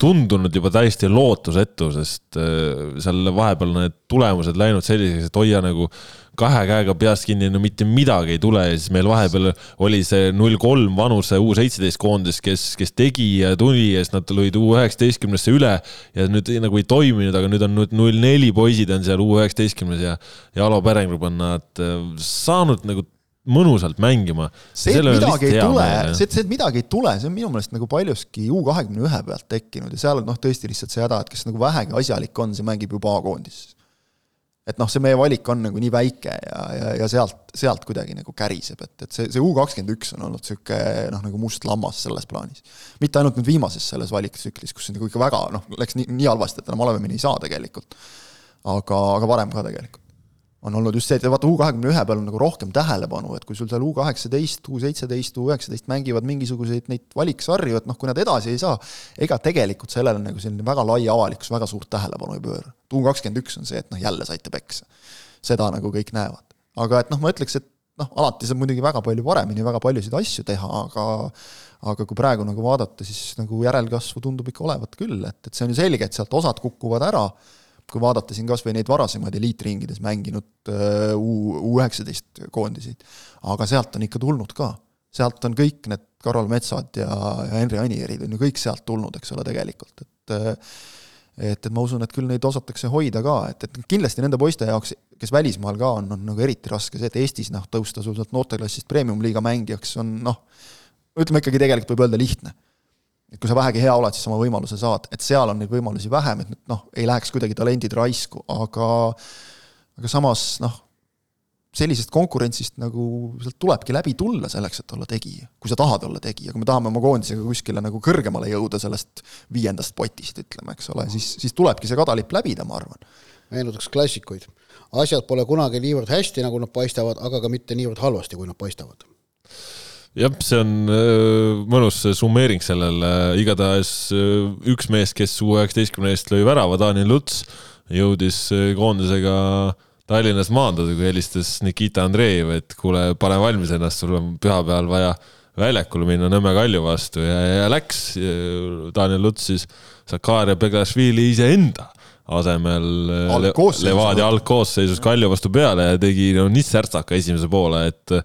tundunud juba täiesti lootusetu, sest äh, seal vahepeal need tulemused läinud selliseks, et hoia nagu kahe käega peast kinni, no mitte midagi ei tule. Ja siis meil vahepeal oli see null kolm vanuse U seitseteist koondis, kes, kes tegi ja tuli ja siis nad lõid U üheksateistkümnesse üle. Ja nüüd nagu ei toiminud, aga nüüd on nüüd null neli poisid on seal U üheksateistkümnes ja, ja Alo Pärengrub on nad äh, saanud nagu mõnusalt mängima. see, et midagi ei tule, see, see, et midagi ei tule, see on minu meelest nagu paljuski U kahekümne ühe pealt tekkinud ja seal on noh, tõesti lihtsalt see häda, et kes nagu vähegi asjalik on, see mängib juba A-koondises et noh, see meie valik on nagu nii väike ja, ja, ja sealt, sealt kuidagi nagu käriseb, et, et see, see U kakskümmend üks on olnud niisugune noh, nagu must lammas selles plaanis. mitte ainult nüüd viimases selles valiktsüklis, kus nagu ikka väga noh, läks nii, nii halvasti, et enam halvemini ei saa tegelikult. aga, aga varem ka tegelikult on olnud just see, et vaata U kahekümne ühe peal on nagu rohkem tähelepanu, et kui sul seal U kaheksateist, U seitseteist, U üheksateist mängivad mingisuguseid neid valiksarju, et noh, kui nad edasi ei saa, ega tegelikult sellele nagu selline väga lai avalikkus väga suurt tähelepanu ei pööra. U kakskümmend üks on see, et noh, jälle saite peksa. seda nagu kõik näevad. aga et noh, ma ütleks, et noh, alati saab muidugi väga palju paremini väga paljusid asju teha, aga aga kui praegu nagu vaadata, siis nagu järelkasvu tundub ikka olevat küll, et, et see on ju selge, et sealt osad kukuvad ära kui vaadata siin kas või neid varasemaid eliitringides mänginud äh, U, U üheksateist koondiseid, aga sealt on ikka tulnud ka. sealt on kõik need Karol Metsad ja, ja Henri Anierid on ju kõik sealt tulnud, eks ole, tegelikult, et äh, et, et ma usun, et küll neid osatakse hoida ka, et, et kindlasti nende poiste jaoks, kes välismaal ka on, on nagu eriti raske see, et Eestis noh, tõusta sul sealt noorteklassist premium-liiga mängijaks on noh, ütleme ikkagi tegelikult võib öelda lihtne et kui sa vähegi hea oled, siis oma võimaluse saad, et seal on neid võimalusi vähem, et noh, ei läheks kuidagi talendid raisku, aga aga samas noh, sellisest konkurentsist nagu sealt tulebki läbi tulla selleks, et olla tegija, kui sa tahad olla tegija, kui me tahame oma koondisega kuskile nagu kõrgemale jõuda sellest viiendast potist, ütleme, eks ole, siis, siis tulebki see kadalipp läbida, ma arvan. meenutaks klassikuid. asjad pole kunagi niivõrd hästi, nagu nad paistavad, aga ka mitte niivõrd halvasti, kui nad paistavad jah, see on äh, mõnus summeering sellele, igatahes äh, üks mees, kes U üheksateistkümne eest lõi värava, Daniel Luts, jõudis äh, koondisega Tallinnas maanduda, kui helistas Nikita Andreev, et kuule, pane valmis ennast, sul on pühapäeval vaja väljakule minna Nõmme Kalju vastu. Ja, ja läks Daniel Luts siis Zakaria Begašvili iseenda asemel Le Levadia algkoosseisus Kalju vastu peale ja tegi no nii särtsaka esimese poole, et,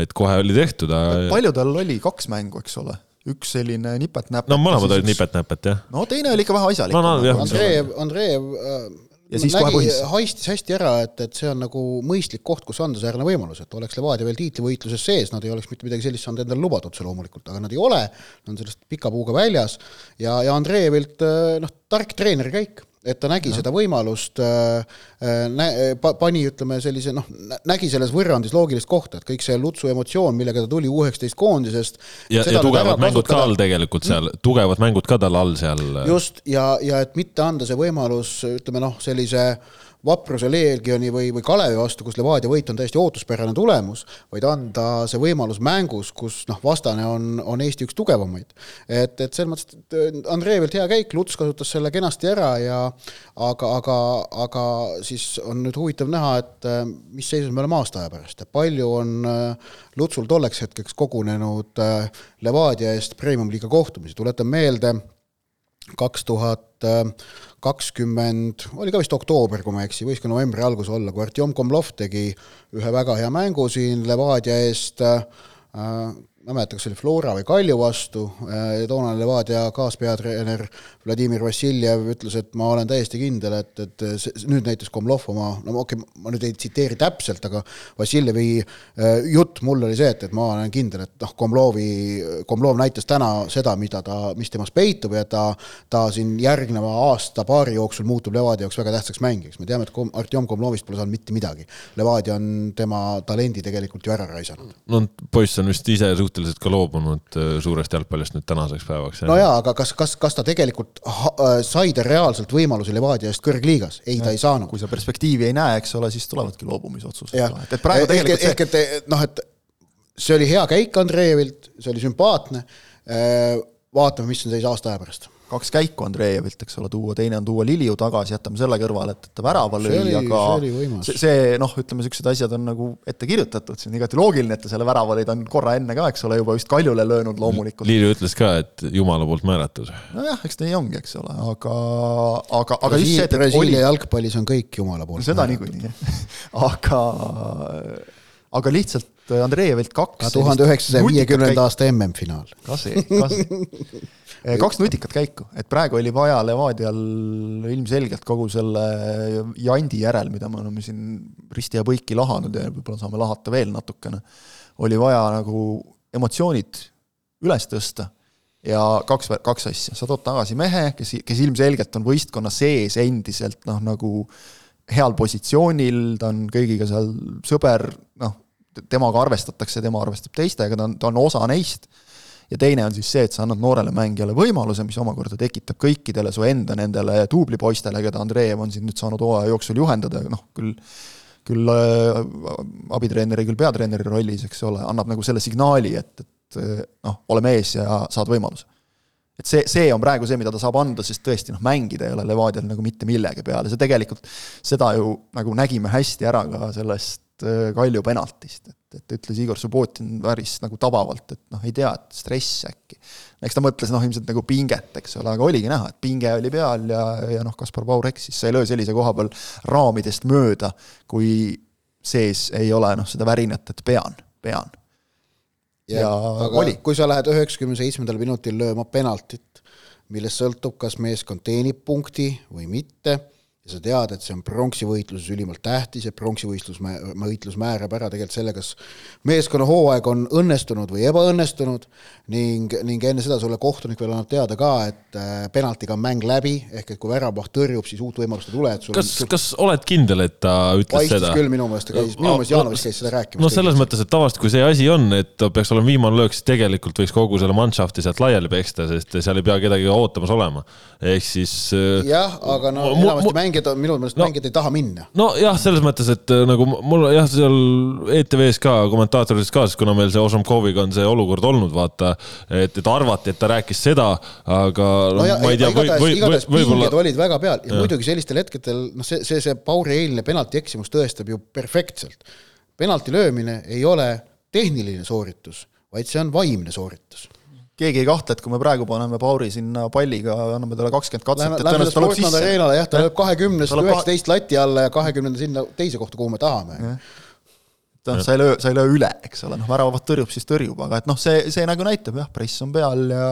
et kohe oli tehtud. palju tal oli, kaks mängu, eks ole? üks selline nipet-näpet. no mõlemad olid nipet-näpet, jah. no teine oli ikka vähe asjalik no,. No, Andrei, Andrei äh, ja siis kohe põhis. haistis hästi ära, et, et see on nagu mõistlik koht, kus anda säärane võimalus, et oleks Levadia veel tiitlivõitluses sees, nad ei oleks mitte midagi sellist saanud endale lubada otse loomulikult, aga nad ei ole, nad on sellest pika puuga väljas ja, ja Andreevilt äh, noh, tark treeneri käik et ta nägi no. seda võimalust äh,, äh nä-, pani, ütleme sellise noh, nägi selles võrrandis loogilist kohta, et kõik see Lutsu emotsioon, millega ta tuli U19 koondisest. ja, ja tugevad mängud kasutada. ka all tegelikult seal mm., tugevad mängud ka tal all seal. just, ja, ja et mitte anda see võimalus, ütleme noh, sellise äh, Vapruse Leegioni või, või Kalevi vastu, kus Levadia võit on täiesti ootuspärane tulemus, vaid anda see võimalus mängus, kus noh, vastane on, on Eesti üks tugevamaid. et, et selles mõttes, et Andreevilt hea käik, Luts kasutas selle kenasti ära ja aga, aga, aga siis on nüüd huvitav näha, et mis seisus me oleme aasta aja pärast ja palju on Lutsul tolleks hetkeks kogunenud Levadia eest premium-liiga kohtumisi, tuletan meelde, kaks tuhat kakskümmend, oli ka vist oktoober, kui ma ei eksi, võis ka novembri algus olla, kui Artjom Komlov tegi ühe väga hea mängu siin Levadia eest, äh, ma ei mäleta, kas oli Flora või Kalju vastu, toonane Levadia kaaspeatreener Vladimir Vassiljev ütles, et ma olen täiesti kindel, et, et see, nüüd näitas Komlov oma, no okei okay,, ma nüüd ei tsiteeri täpselt, aga Vassiljevi jutt mul oli see, et, et ma olen kindel, et noh, Komlovi, Komlov näitas täna seda, mida ta, mis temas peitub ja ta, ta siin järgneva aasta-paari jooksul muutub Levadia jaoks väga tähtsaks mängijaks. me teame, et Kom-, Artjom Komlovist pole saanud mitte midagi. Levadia on tema talendi tegelikult ju ära raisanud. no poiss on vist ise suhteliselt ka loobunud äh, suurest jalgpallist nüüd tänaseks päevaks. no jaa, aga kas, kas, kas ta tegelikult äh, sai ta reaalselt võimalusi Levadia eest kõrgliigas? ei, ta ei saanud. kui sa perspektiivi ei näe, eks ole, siis tulevadki loobumisotsused. et, et praegu tegelikult ehk, see... ehk et noh, et see oli hea käik Andreevilt, see oli sümpaatne, äh, vaatame, mis on seis aasta aja pärast kaks käiku Andreevilt, eks ole, tuua, teine on tuua Liliu tagasi, jätame selle kõrvale, et ta värava lõi, aga see, see noh, ütleme, niisugused asjad on nagu ette kirjutatud, see on igati loogiline, et ta selle värava lõi, ta on korra enne ka, eks ole, juba vist Kaljule löönud loomulikult. Liliu ütles ka, et jumala poolt määratud. nojah, eks nii ongi, eks ole, aga, aga, aga just see, et Brasiilia oli... jalgpallis on kõik jumala poolt seda niikuinii, [LAUGHS] aga, aga lihtsalt Andreevilt kaks tuhande üheksasaja viiekümnenda aasta MM-finaal. ka see, ka see Eh, [LAUGHS] kaks nutikat käiku, et praegu oli vaja Levadial ilmselgelt kogu selle jandi järel, mida me oleme siin risti ja põiki lahanud ja võib-olla saame lahata veel natukene, oli vaja nagu emotsioonid üles tõsta ja kaks, kaks asja, sa tood tagasi mehe, kes, kes ilmselgelt on võistkonna sees endiselt noh, nagu heal positsioonil, ta on kõigiga seal sõber, noh, temaga arvestatakse, tema arvestab teistega, ta on, ta on osa neist ja teine on siis see, et sa annad noorele mängijale võimaluse, mis omakorda tekitab kõikidele su enda nendele duublipoistele, keda Andreev on siin nüüd saanud hooaja jooksul juhendada, noh küll küll äh, abitreeneri, küll peatreeneri rollis, eks ole, annab nagu selle signaali, et, et äh, noh, ole mees ja saad võimaluse. et see, see on praegu see, mida ta saab anda, sest tõesti noh, mängida ei ole Levadial nagu mitte millegi peale, see tegelikult, seda ju nagu nägime hästi ära ka sellest Kalju penaltist, et et ütles Igor Subbotin päris nagu tabavalt, et noh, ei tea, et stress äkki. eks ta mõtles noh, ilmselt nagu pinget, eks ole, aga oligi näha, et pinge oli peal ja, ja noh, Kaspar Paur eksis, sa ei löö sellise koha peal raamidest mööda, kui sees ei ole noh, seda värinat, et pean, pean. ja, ja oli. kui sa lähed üheksakümne seitsmendal minutil lööma penaltit, millest sõltub, kas meeskond teenib punkti või mitte ja sa tead, et see on pronksivõitluses ülimalt tähtis ja pronksivõistlus, võitlus määrab ära tegelikult selle, kas meeskonna hooaeg on õnnestunud või ebaõnnestunud ning, ning enne seda sulle kohtunik veel annab teada ka, et äh, penaltiga on mäng läbi, ehk et kui väravaht tõrjub, siis uut võimalust ei tule, et sul kas sul..., kas oled kindel, et ta ütles seda? küll minu meelest, minu meelest Jaanovist käis seda rääkimas. no selles mõttes, et tavaliselt, kui see asi on, et peaks olema viimane löök, siis tegelikult võiks kogu selle manšafti sealt laiali peksta, sest seal ei pea kedagi ootamas olema. ehk siis äh, jah, aga no enamasti mängijad, minu meelest no, mängijad ei taha minna. nojah, selles mõttes, et äh, nagu mul jah, seal ETV-s ka kommentaatorites ka, kuna meil see Ožomkoviga on see olukord olnud, vaata, et, et arvati, et ta rääkis seda, aga no, ja, ma ei tea, või, või, või, võib-olla. olid väga peal ja, ja muidugi sellistel hetkedel, noh, see, see, see Pauri eilne penalti eksimus tõestab ju perfektselt. penalti löömine ei ole tehniline sooritus, vaid see on vaimne sooritus keegi ei kahtle, et kui me praegu paneme Pauri sinna palliga, anname talle kakskümmend katset, et tõenäoliselt ta lööb sisse. jah, ta lööb kahekümnest üheksateist lati alla ja kahekümnenda sinna teise kohta, kuhu me tahame. Noh, sa ei löö, sa ei löö üle, eks ole, noh, väravaht tõrjub, siis tõrjub, aga et noh, see, see nagu näitab jah, press on peal ja,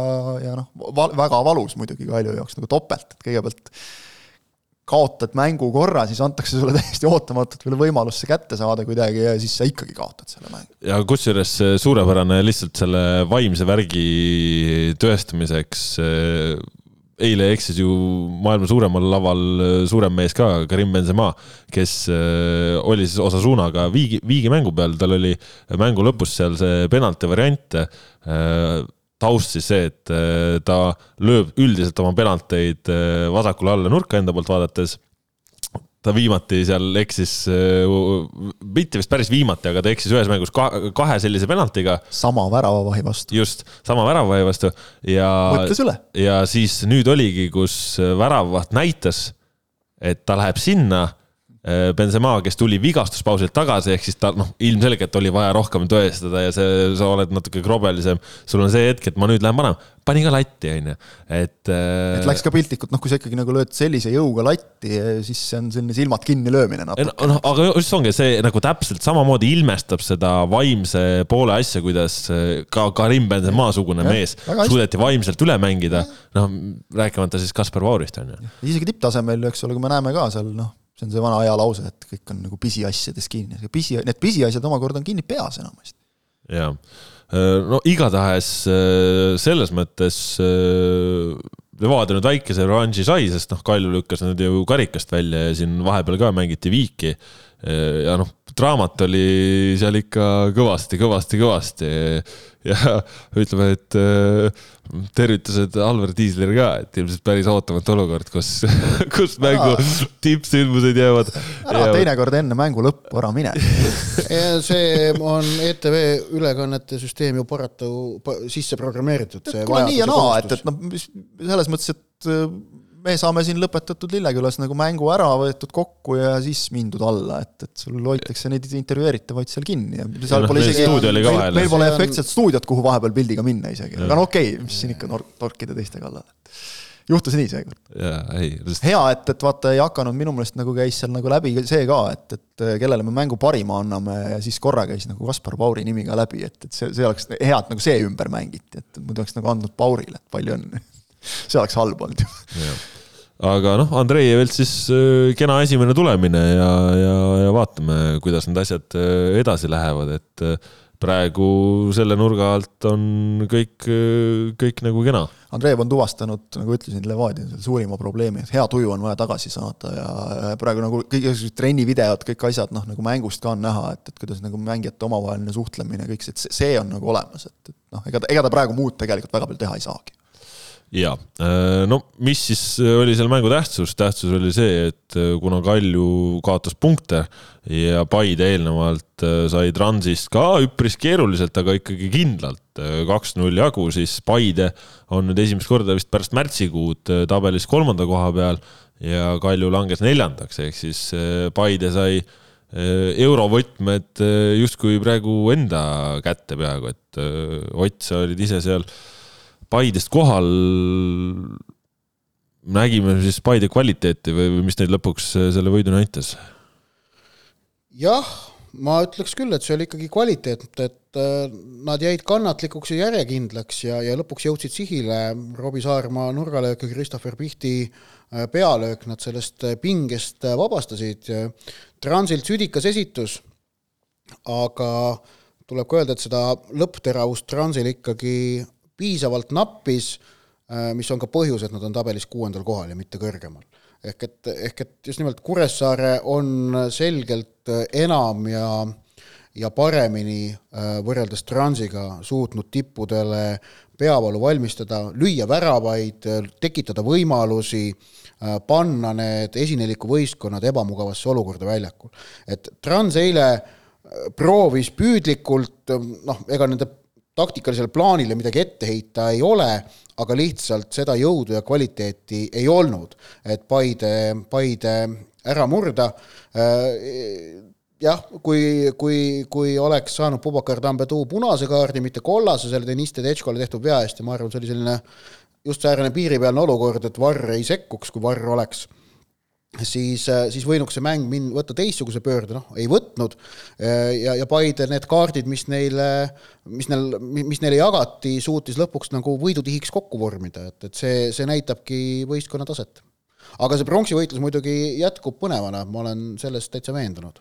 ja noh, väga valus muidugi Kalju jaoks nagu topelt, et kõigepealt kaotad mängu korra, siis antakse sulle täiesti ootamatult veel võimalus see kätte saada kuidagi ja siis sa ikkagi kaotad selle mängu. ja kusjuures suurepärane lihtsalt selle vaimse värgi tõestamiseks eile eksis ju maailma suuremal laval äh, suurem mees ka, Karim Benzema, kes oli siis Osasunaga viigi, viigi mängu peal, tal oli mängu lõpus seal see penalti variant. Äh, taust siis see, et ta lööb üldiselt oma penalteid vasakule alla nurka enda poolt vaadates ta viimati seal eksis, mitte vist päris viimati, aga ta eksis ühes mängus kahe sellise penaltiga. sama väravavahi vastu. just, sama väravavahi vastu ja. mõtles üle. ja siis nüüd oligi, kus väravavaht näitas, et ta läheb sinna Äh, Benzema, kes tuli vigastuspausilt tagasi, ehk siis ta noh, ilmselgelt oli vaja rohkem tõestada ja see, sa oled natuke krobelisem. sul on see hetk, et ma nüüd lähen panema, pani ka latti, on ju, et. Äh, et läks ka piltlikult, noh, kui sa ikkagi nagu lööd sellise jõuga latti, siis see on selline silmad kinni löömine natuke. noh, aga just ongi see nagu täpselt samamoodi ilmestab seda vaimse poole asja, kuidas äh, ka Karim Benzema-sugune mees suudeti vaimselt üle mängida. noh, rääkimata siis Kaspar Vaurist, on ju. isegi tipptasemel, eks ole, kui me näeme ka seal noh see on see vana ajalause, et kõik on nagu pisiasjades kinni, pisi, need pisiasjad omakorda on kinni peas enamasti. jaa, no igatahes selles mõttes Levadia nüüd väikese revanši sai, sest noh, Kalju lükkas nad ju karikast välja ja siin vahepeal ka mängiti viiki. ja noh, draamat oli seal ikka kõvasti, kõvasti, kõvasti ja ütleme, et äh, tervitused Alvar Tiislile ka, et ilmselt päris ootamatu olukord, kus, [LAUGHS] kus mängu [LAUGHS] tippsündmused jäävad. ära jäävad. teinekord enne mängu lõppu ära mine [LAUGHS] see on ETV ülekannete süsteem ju paratu sisse programmeeritud. kuule nii ja naa, et, et noh, selles mõttes, et me saame siin lõpetatud Lillekülas nagu mängu ära võetud kokku ja siis mindud alla, et, et sul hoitakse neid intervjueeritavaid seal kinni ja seal ja pole isegi, meil, meil pole efektset stuudiot, kuhu vahepeal pildiga minna isegi, aga no okei okay,, mis siin ikka tor-, torkida teiste kallal. juhtus nii seekord. Just... hea, et, et vaata ei hakanud, minu meelest nagu käis seal nagu läbi see ka, et, et kellele me mängu parima anname ja siis korra käis nagu Kaspar Pauri nimi ka läbi, et, et see, see oleks hea, et nagu see ümber mängiti, et muidu oleks nagu andnud Paurile, et palju õnne. [LAUGHS] See oleks halb olnud. Ju aga noh, Andrei Evelt siis äh, kena esimene tulemine ja, ja, ja vaatame, kuidas need asjad äh, edasi lähevad, et äh, praegu selle nurga alt on kõik, kõik nagu kena. Andreev on tuvastanud, nagu ütlesin, Levadia suurima probleemi, et hea tuju on vaja tagasi saada ja praegu nagu kõik trennivideod, kõik asjad, noh, nagu mängust ka on näha, et, et kuidas nagu mängijate omavaheline suhtlemine, kõik see, see on nagu olemas, et, et noh, ega ta, ega ta praegu muud tegelikult väga palju teha ei saagi ja äh, no mis siis oli selle mängu tähtsus, tähtsus oli see, et äh, kuna Kalju kaotas punkte ja Paide eelnevalt äh, sai Transist ka üpris keeruliselt, aga ikkagi kindlalt kaks-null jagu, siis Paide on nüüd esimest korda vist pärast märtsikuud tabelis kolmanda koha peal ja Kalju langes neljandaks, ehk siis Paide sai eurovõtmed justkui praegu enda kätte peaaegu, et Ott, sa olid ise seal Paidest kohal nägime siis Paide kvaliteeti või, või mis neid lõpuks äh, selle võidu näitas? jah, ma ütleks küll, et see oli ikkagi kvaliteet, et äh, nad jäid kannatlikuks ja järjekindlaks ja, ja lõpuks jõudsid sihile. Robbie Saarma nurgalöök ja Christopher Pihti äh, pealöök nad sellest pingest vabastasid. Transilt südikas esitus, aga tuleb ka öelda, et seda lõppteravust Transil ikkagi piisavalt nappis, äh, mis on ka põhjus, et nad on tabelis kuuendal kohal ja mitte kõrgemal. ehk et, ehk et just nimelt Kuressaare on selgelt enam ja ja paremini äh, võrreldes Transiga suutnud tippudele peavalu valmistada, lüüa väravaid, tekitada võimalusi, äh, panna need esineliku võistkonnad ebamugavasse olukorda väljakul. et Trans eile proovis püüdlikult, noh, ega nende taktikalisele plaanile midagi ette heita ei ole, aga lihtsalt seda jõudu ja kvaliteeti ei olnud, et Paide, Paide ära murda. Äh, jah, kui, kui, kui oleks saanud Pubakar Tambetuu punase kaardi, mitte kollase selle Deniss Tedescole tehtud vea eest ja ma arvan, see oli selline just säärane piiripealne olukord, et Varr ei sekkuks, kui Varr oleks siis, äh, siis võinuks see mäng min-, võtta teistsuguse pöörde, noh, ei võtnud, äh, ja, ja Paide need kaardid, mis neile, mis neil, mis neile jagati, suutis lõpuks nagu võidutihiks kokku vormida, et, et see, see näitabki võistkonna taset. aga see pronksivõitlus muidugi jätkub põnevana, ma olen selles täitsa veendunud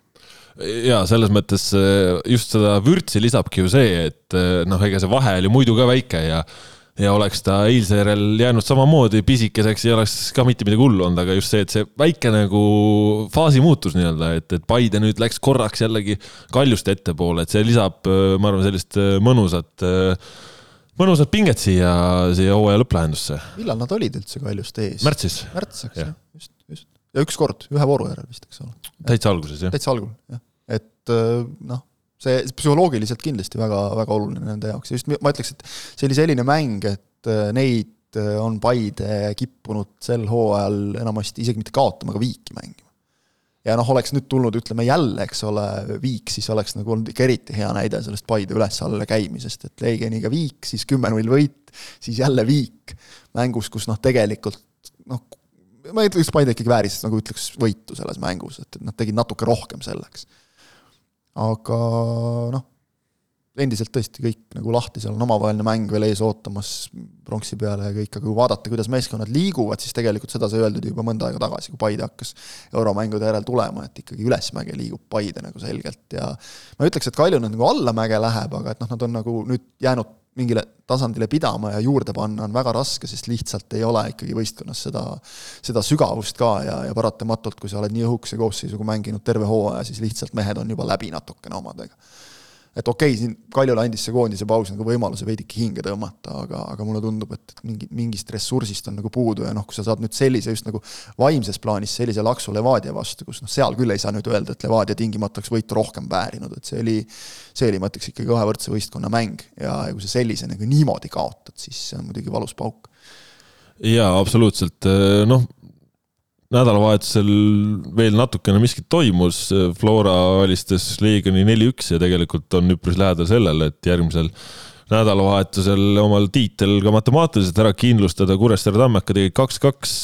ja selles mõttes äh, just seda vürtsi lisabki ju see, et noh, ega see vahe oli muidu ka väike ja ja oleks ta eilse järel jäänud samamoodi pisikeseks, ei oleks ka mitte midagi hullu olnud, aga just see, et see väike nagu faasi muutus nii-öelda, et, et Paide nüüd läks korraks jällegi Kaljuste ettepoole, et see lisab, ma arvan, sellist mõnusat, mõnusat pinget siia, siia hooaja lõpplahendusse. millal nad olid üldse Kaljuste ees? märtsis. märts, eks ju, just, just. ja üks kord, ühe vooru järel vist, eks ole. täitsa alguses, jah. täitsa algul, jah. et noh see psühholoogiliselt kindlasti väga, väga oluline nende jaoks ja just ma ütleks, et see oli selline mäng, et äh, neid äh, on Paide kippunud sel hooajal enamasti isegi mitte kaotama, aga viiki mängima. ja noh, oleks nüüd tulnud, ütleme jälle, eks ole, viik, siis oleks nagu olnud ikka eriti hea näide sellest Paide üles-alla käimisest, et Leegioniga viik, siis kümme-null võit, siis jälle viik. mängus, kus noh, tegelikult noh, ma ei ütleks, Paide ikkagi vääris nagu ütleks võitu selles mängus, et, nad tegid natuke rohkem selleks. Aga noh endiselt tõesti kõik nagu lahti, seal on omavaheline mäng veel ees ootamas pronksi peale ja kõik, aga kui vaadata, kuidas meeskonnad liiguvad, siis tegelikult seda sai öeldud juba mõnda aega tagasi, kui Paide hakkas euromängude järel tulema, et ikkagi ülesmäge liigub Paide nagu selgelt. Ja ma ei ütleks, et Kalju nüüd nagu allamäge läheb, aga et noh, nad on nagu nüüd jäänud mingile tasandile pidama ja juurde panna on väga raske, sest lihtsalt ei ole ikkagi võistkonnas seda, seda sügavust ka ja, ja paratamatult, kui sa oled nii õhukese koosseisuga mänginud terve hooaja, siis lihtsalt mehed on juba läbi natukene omadega et okei okay,, siin Kaljule andis see koondise paus nagu võimaluse veidike hinge tõmmata, aga, aga mulle tundub, et mingi, mingist ressursist on nagu puudu ja noh, kui sa saad nüüd sellise just nagu vaimses plaanis sellise laksu Levadia vastu, kus noh, seal küll ei saa nüüd öelda, et Levadia tingimata oleks võitu rohkem väärinud, et see oli, see oli, ma ütleks ikkagi kahe võrdse võistkonna mäng ja, ja kui sa sellise nagu niimoodi kaotad, siis see on muidugi valus pauk. Jaa, absoluutselt, noh, nädalavahetusel veel natukene miskit toimus, Flora alistas Leegioni neli-üks ja tegelikult on üpris lähedal sellele, et järgmisel nädalavahetusel omal tiitel ka matemaatiliselt ära kindlustada, Kuressaare Tammeka tegi kaks-kaks,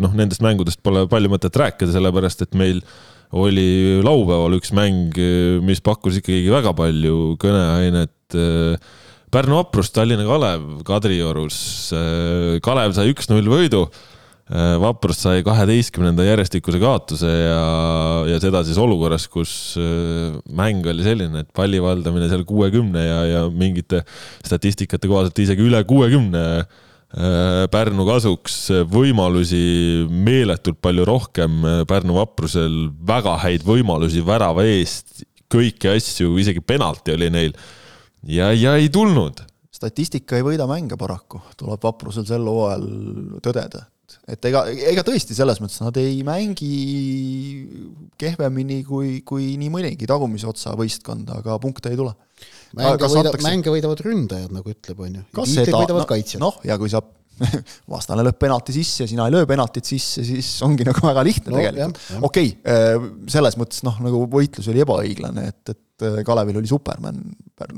noh, nendest mängudest pole palju mõtet rääkida, sellepärast et meil oli laupäeval üks mäng, mis pakkus ikkagi väga palju kõneainet. Pärnu vaprus, Tallinna Kalev Kadriorus, Kalev sai üks-null võidu Vaprus sai kaheteistkümnenda järjestikuse kaotuse ja, ja seda siis olukorras, kus äh, mäng oli selline, et palli valdamine seal kuuekümne ja, ja mingite statistikate kohaselt isegi üle kuuekümne äh, Pärnu kasuks, võimalusi meeletult palju rohkem, Pärnu vaprusel väga häid võimalusi värava eest, kõiki asju, isegi penalti oli neil ja, ja ei tulnud. Statistika ei võida mänge paraku, tuleb vaprusel sel hooajal tõdeda et, ega, ega tõesti selles mõttes nad ei mängi kehvemini kui, kui nii mõnigi tagumise otsa võistkond, aga punkte ei tule. mänge võida, mänge võidavad ründajad, nagu ütleb, on ju. tiitleid võidavad no, kaitsjad. noh, ja kui sa [LAUGHS] vastane lööb penalti sisse sina ei löö penaltit sisse, siis ongi nagu väga lihtne no, tegelikult. okei okay,, äh, selles mõttes noh, nagu võitlus oli ebaõiglane, et, et äh, Kalevil oli Superman,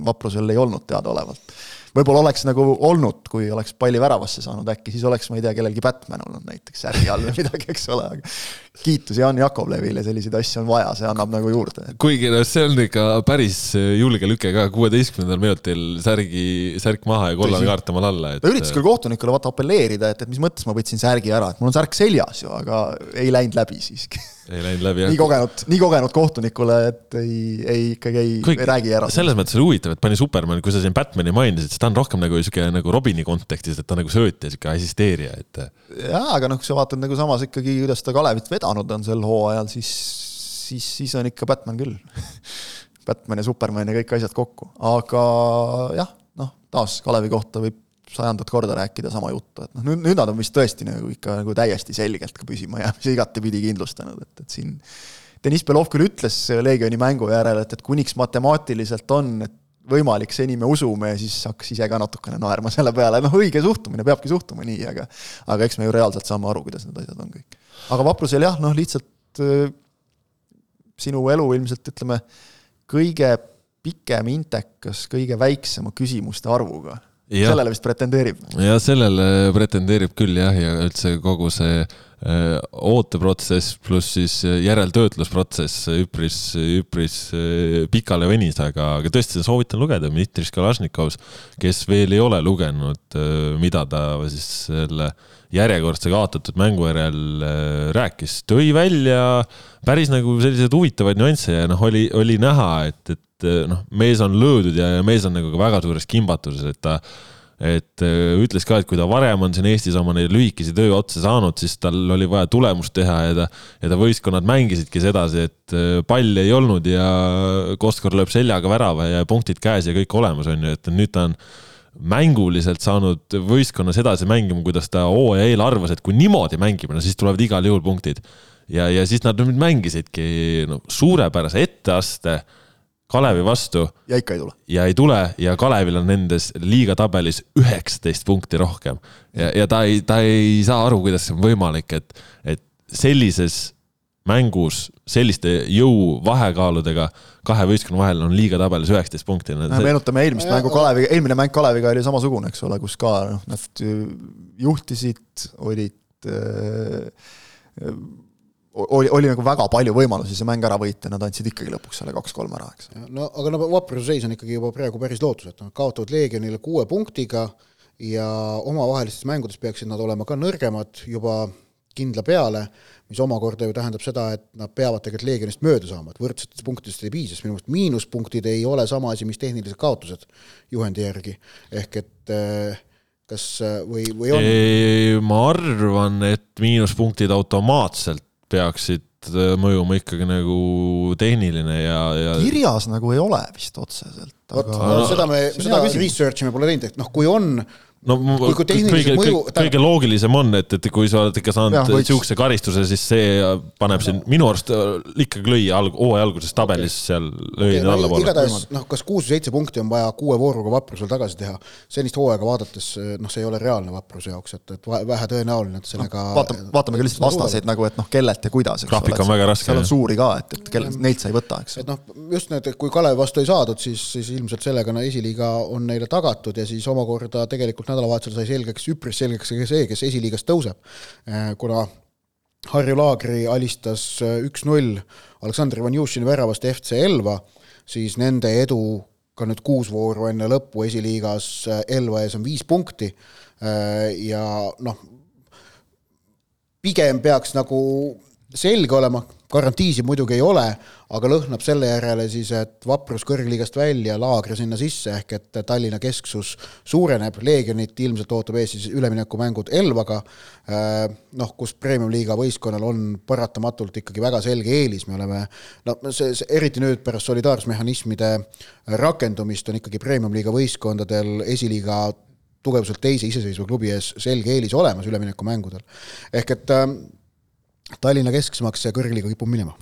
Vaprusel ei olnud teadaolevalt võib-olla oleks nagu olnud, kui oleks palli väravasse saanud äkki, siis oleks, ma ei tea, kellelgi Batman olnud näiteks särgi all või [LAUGHS] midagi, eks ole, aga kiitus Jan Jakovlevile, selliseid asju on vaja, see annab nagu juurde. kuigi noh, see on ikka päris julge lüke ka, kuueteistkümnendal minutil särgi, särk maha ja kollane kaart temal alla et.... ta üritas küll kohtunikule vaata apelleerida, et, et mis mõttes ma võtsin särgi ära, et mul on särk seljas ju, aga ei läinud läbi siiski [LAUGHS] ei läinud läbi, jah. nii kogenud, nii kogenud kohtunikule, et ei, ei ikkagi ei, ei räägi ära. selles mõttes oli huvitav, et pani Superman, kui sa siin Batman'i mainisid, siis ta on rohkem nagu sihuke nagu Robini kontekstis, et ta nagu söötja, sihuke assisteerija, et. jaa, aga noh, kui sa vaatad nagu samas ikkagi, kuidas ta Kalevit vedanud on sel hooajal, siis, siis, siis on ikka Batman küll Batman ja Superman ja kõik asjad kokku, aga jah, noh, taas Kalevi kohta võib sajandat korda rääkida sama juttu, et noh, nüüd, nüüd nad on vist tõesti nagu ikka nagu täiesti selgelt ka püsima jäämise [LAUGHS] igatepidi kindlustanud, et, et siin Deniss Belov küll ütles Leegioni mängu järel, et, et kuniks matemaatiliselt on, et võimalik, seni me usume ja siis hakkas ise ka natukene naerma selle peale, noh, õige suhtumine, peabki suhtuma nii, aga aga eks me ju reaalselt saame aru, kuidas need asjad on kõik. aga vaprusel jah, noh, lihtsalt äh, sinu elu ilmselt ütleme, kõige pikem intekas kõige väiksema küsimuste arvuga Ja. sellele vist pretendeerib. ja sellele pretendeerib küll jah, ja üldse kogu see äh, ooteprotsess pluss siis järeltöötlusprotsess üpris, üpris äh, pikale venis, aga, aga tõesti soovitan lugeda Dmitri Kalašnikovs, kes veel ei ole lugenud, äh, mida ta siis selle järjekordse kaotatud mängu järel rääkis, tõi välja päris nagu selliseid huvitavaid nüansse ja noh, oli, oli näha, et, et et eh, noh, mees on löödud ja, ja mees on nagu ka väga suures kimbatuses, et ta et eh, ütles ka, et kui ta varem on siin Eestis oma neid lühikesi tööotsa saanud, siis tal oli vaja tulemust teha ja ta, ja ta võistkonnad mängisidki sedasi, et eh, palli ei olnud ja Kostkor lööb seljaga värava ja punktid käes ja kõik olemas, on ju, et nüüd ta on mänguliselt saanud võistkonnas edasi mängima, kuidas ta hooaja eel arvas, et kui niimoodi mängime, no siis tulevad igal juhul punktid. ja, ja siis nad nüüd mängisidki no, suurepärase etteaste Kalevi vastu. ja ikka ei tule. ja ei tule ja Kalevil on nendes liiga tabelis üheksateist punkti rohkem. ja, ja ta ei, ta ei saa aru, kuidas see on võimalik, et, et sellises mängus selliste jõuvahekaaludega kahe võistkonna vahel on liiga tabelis üheksateist punkti. meenutame eelmist mängu Kaleviga, eelmine mäng Kaleviga oli samasugune, eks ole, kus ka noh, nad juhtisid, olid äh, oli, oli nagu väga palju võimalusi see mäng ära võita, nad andsid ikkagi lõpuks selle kaks-kolm ära, eks. no aga no Vapruse seis on ikkagi juba praegu päris lootusetu, nad kaotavad Leegionile kuue punktiga ja omavahelistes mängudes peaksid nad olema ka nõrgemad juba kindla peale mis omakorda ju tähendab seda, et nad peavad tegelikult Leegionist mööda saama, et võrdsetest punktidest ei piisa, sest minu meelest miinuspunktid ei ole sama asi, mis tehnilised kaotused juhendi järgi, ehk et äh, kas või, või on? ma arvan, et miinuspunktid automaatselt peaksid äh, mõjuma ikkagi nagu tehniline ja, ja kirjas nagu ei ole vist otseselt. vot aga... no, seda me, seda research'i me pole teinud, et noh, kui on no kui, kui kõige, mõju, kõige loogilisem on, et, et kui sa oled ikka saanud niisuguse karistuse, siis see paneb sind minu arust äh, ikkagi lüüa alg-, hooaja alguses tabelis seal lööni okay, allapoole. igatahes noh, kas kuus või seitse punkti on vaja kuue vooruga Vaprusel tagasi teha, senist hooaega vaadates noh, see ei ole reaalne Vapruse jaoks, et, et vähe tõenäoline, et sellega no, vaatame, vaatame ka lihtsalt vastaseid nagu, et noh, kellelt ja kuidas, graafik on väga raske. seal on suuri ka, et, et kellelt, neilt sa ei võta, eks. et noh, just need, kui Kalevi vastu ei saadud, siis, siis ilmselt sellega no esiliiga on neile tagatud ja siis omakorda tegelikult nädalavahetusel sai selgeks, üpris selgeks ka see, kes esiliigas tõuseb. Äh, kuna Harju Laagri alistas äh, üks-null Aleksandr Ivanjušini väravast FC Elva, siis nende edu ka nüüd kuus vooru enne lõppu esiliigas äh, Elva ees on viis punkti ja noh, pigem peaks nagu selge olema, garantiisid muidugi ei ole, aga lõhnab selle järele siis, et Vaprus kõrgliigast välja, Laagri sinna sisse, ehk et Tallinna kesksus suureneb, Leegionit ilmselt ootab ees siis üleminekumängud Elvaga, äh, noh, kus premium-liiga võistkonnal on paratamatult ikkagi väga selge eelis, me oleme no see, see, eriti nüüd pärast solidaarsusmehhanismide rakendumist on ikkagi premium-liiga võistkondadel esiliiga tugevuselt teise iseseisva klubi ees selge eelis olemas üleminekumängudel. ehk et äh, Tallinna kesksemaks ja kõrgliiga kipub minema.